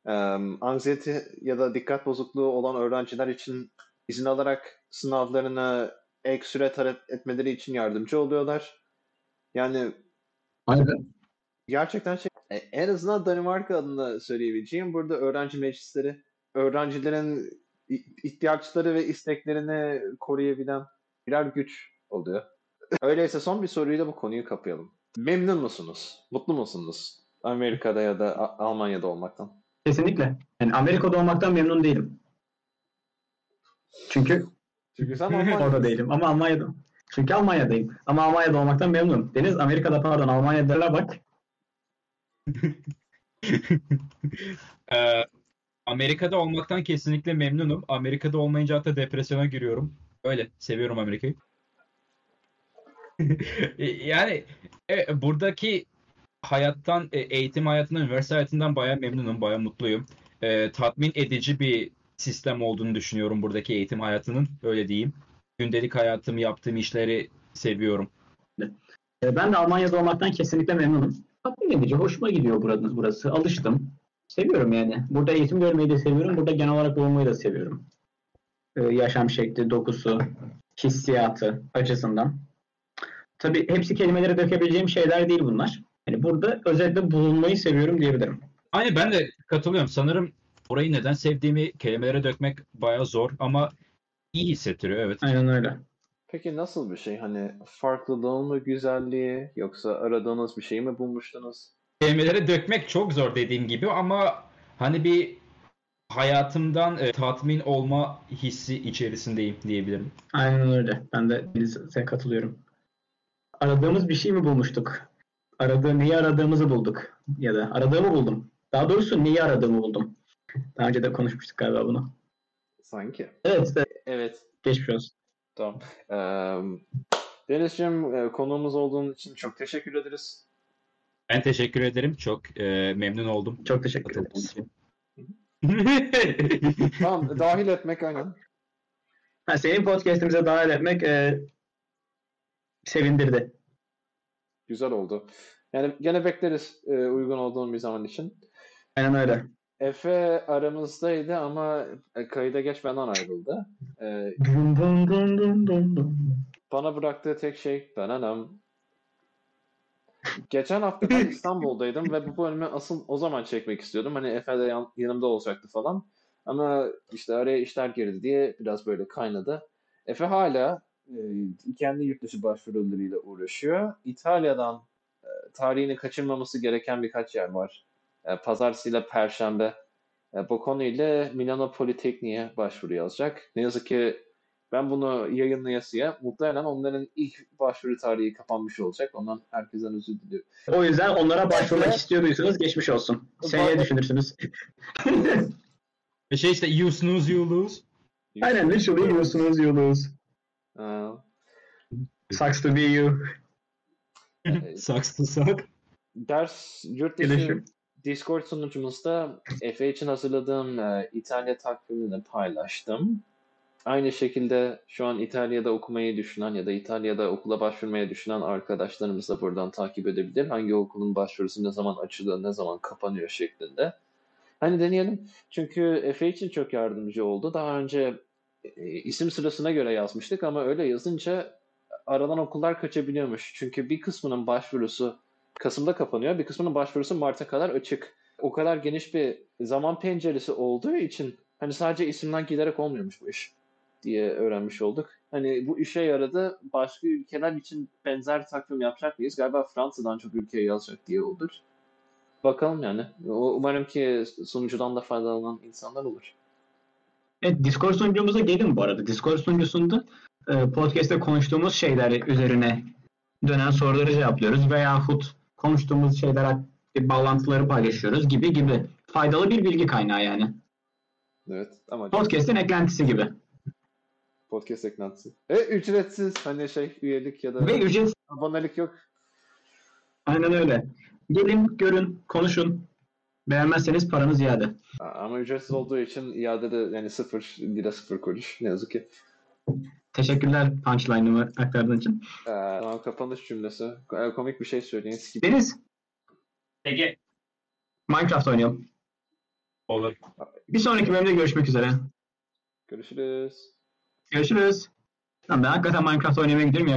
e, anksiyete ya da dikkat bozukluğu olan öğrenciler için izin alarak sınavlarını ek süre talep etmeleri için yardımcı oluyorlar. Yani Aynen. gerçekten şey, e, en azından Danimarka adına söyleyebileceğim burada öğrenci meclisleri öğrencilerin ihtiyaçları ve isteklerini koruyabilen birer güç oluyor. Öyleyse son bir soruyla bu konuyu kapayalım. Memnun musunuz? Mutlu musunuz? Amerika'da ya da Almanya'da olmaktan. Kesinlikle. Yani Amerika'da olmaktan memnun değilim. Çünkü Çünkü sen orada değilim ama Almanya'da. Çünkü Almanya'dayım. Ama Almanya'da olmaktan memnunum. Deniz Amerika'da pardon Almanya'da bak. Ee, Amerika'da olmaktan kesinlikle memnunum. Amerika'da olmayınca hatta depresyona giriyorum. Öyle. Seviyorum Amerika'yı. Yani e, buradaki hayattan, e, eğitim hayatından, üniversite hayatından bayağı memnunum, bayağı mutluyum. E, tatmin edici bir sistem olduğunu düşünüyorum buradaki eğitim hayatının. Öyle diyeyim. Gündelik hayatım, yaptığım işleri seviyorum. E, Ben de Almanya'da olmaktan kesinlikle memnunum. Tatmin edici, hoşuma gidiyor burası, burası. Alıştım. Seviyorum yani. Burada eğitim görmeyi de seviyorum. Burada genel olarak bulunmayı da seviyorum. E, yaşam şekli, dokusu, hissiyatı açısından. Tabii hepsi kelimelere dökebileceğim şeyler değil bunlar. Yani burada özellikle bulunmayı seviyorum diyebilirim. Aynı ben de katılıyorum. Sanırım orayı neden sevdiğimi kelimelere dökmek bayağı zor ama iyi hissettiriyor evet. Aynen öyle. Peki nasıl bir şey? Hani farklılığın mı güzelliği yoksa aradığınız bir şeyi mi bulmuştunuz? Kelimelere dökmek çok zor dediğim gibi ama hani bir hayatımdan e, tatmin olma hissi içerisindeyim diyebilirim. Aynen öyle. Ben de size katılıyorum. Aradığımız bir şey mi bulmuştuk? Aradığı, neyi aradığımızı bulduk. Ya da aradığımı buldum. Daha doğrusu neyi aradığımı buldum. Daha önce de konuşmuştuk galiba bunu. Sanki. Evet, evet. Evet. geçmiş olsun. Tamam. Eee Denizciğim e, konuğumuz olduğun için çok teşekkür ederiz. Ben teşekkür ederim. Çok e, memnun oldum. Çok teşekkür için. Tamam dahil etmek aynen. Ha, senin podcast'imize dahil etmek e, sevindirdi. Güzel oldu. Yani gene bekleriz e, uygun olduğun bir zaman için. Aynen öyle. Efe aramızdaydı ama e, kayıda geçmeden ayrıldı. E, dum. bana bıraktığı tek şey bananam. Geçen hafta ben İstanbul'daydım ve bu bölümü asıl o zaman çekmek istiyordum. Hani Efe de yan- yanımda olacaktı falan. Ama işte araya işler girdi diye biraz böyle kaynadı. Efe hala kendi yurt dışı başvurularıyla uğraşıyor. İtalya'dan e, tarihini kaçırmaması gereken birkaç yer var. E, Pazartesi ile Perşembe. E, bu konuyla Milano Politekniğe başvuru yazacak. Ne yazık ki ben bunu yayınlayasıya muhtemelen onların ilk başvuru tarihi kapanmış olacak. Ondan herkesten özür diliyorum. O yüzden onlara başvurmak istiyorduysanız geçmiş olsun. Seneye düşünürsünüz. Ve şey işte you snooze you lose. Aynen literally you snooze you lose. Ee, Sucks to be you. Sucks to suck. ders yurt dışı. Discord sunucumuzda Efe için hazırladığım e, İtalya takvimini paylaştım. Aynı şekilde şu an İtalya'da okumayı düşünen ya da İtalya'da okula başvurmaya düşünen arkadaşlarımız da buradan takip edebilir. Hangi okulun başvurusu ne zaman açılıyor, ne zaman kapanıyor şeklinde. Hani deneyelim. Çünkü Efe için çok yardımcı oldu. Daha önce e, isim sırasına göre yazmıştık ama öyle yazınca aradan okullar kaçabiliyormuş. Çünkü bir kısmının başvurusu Kasım'da kapanıyor. Bir kısmının başvurusu Mart'a kadar açık. O kadar geniş bir zaman penceresi olduğu için hani sadece isimden giderek olmuyormuş bu iş. diye öğrenmiş olduk. Hani bu işe yaradı. Başka ülkeler için benzer takvim yapacak mıyız? Galiba Fransa'dan çok ülkeye yazacak diye olur. Bakalım yani. Umarım ki sunucudan da faydalanan insanlar olur. Evet, Discord sunucumuza gelin bu arada. Discord sunucusunda e, podcast'te konuştuğumuz şeyler üzerine dönen soruları cevaplıyoruz veyahut konuştuğumuz şeyler hakkında bağlantıları paylaşıyoruz gibi gibi. Faydalı bir bilgi kaynağı yani. Evet ama Podcast'in eklentisi gibi. podcast eklentisi. E ücretsiz hani şey üyelik ya da Ve ücretsiz. abonelik yok. Aynen öyle. Gelin, görün, konuşun. Beğenmezseniz paranız iade. Ama ücretsiz olduğu için iade de yani sıfır lira sıfır kuruş. Ne yazık ki. Teşekkürler punchline'ımı aktardığın için. Ee, tamam kapanış cümlesi. Ee, Komik bir şey söyleyin. Skip. Deniz, Ege. Minecraft oynayalım. Olur. Bir sonraki bölümde görüşmek üzere. Görüşürüz. Görüşürüz. Lan ben hakikaten Minecraft oynamaya gidiyorum ya.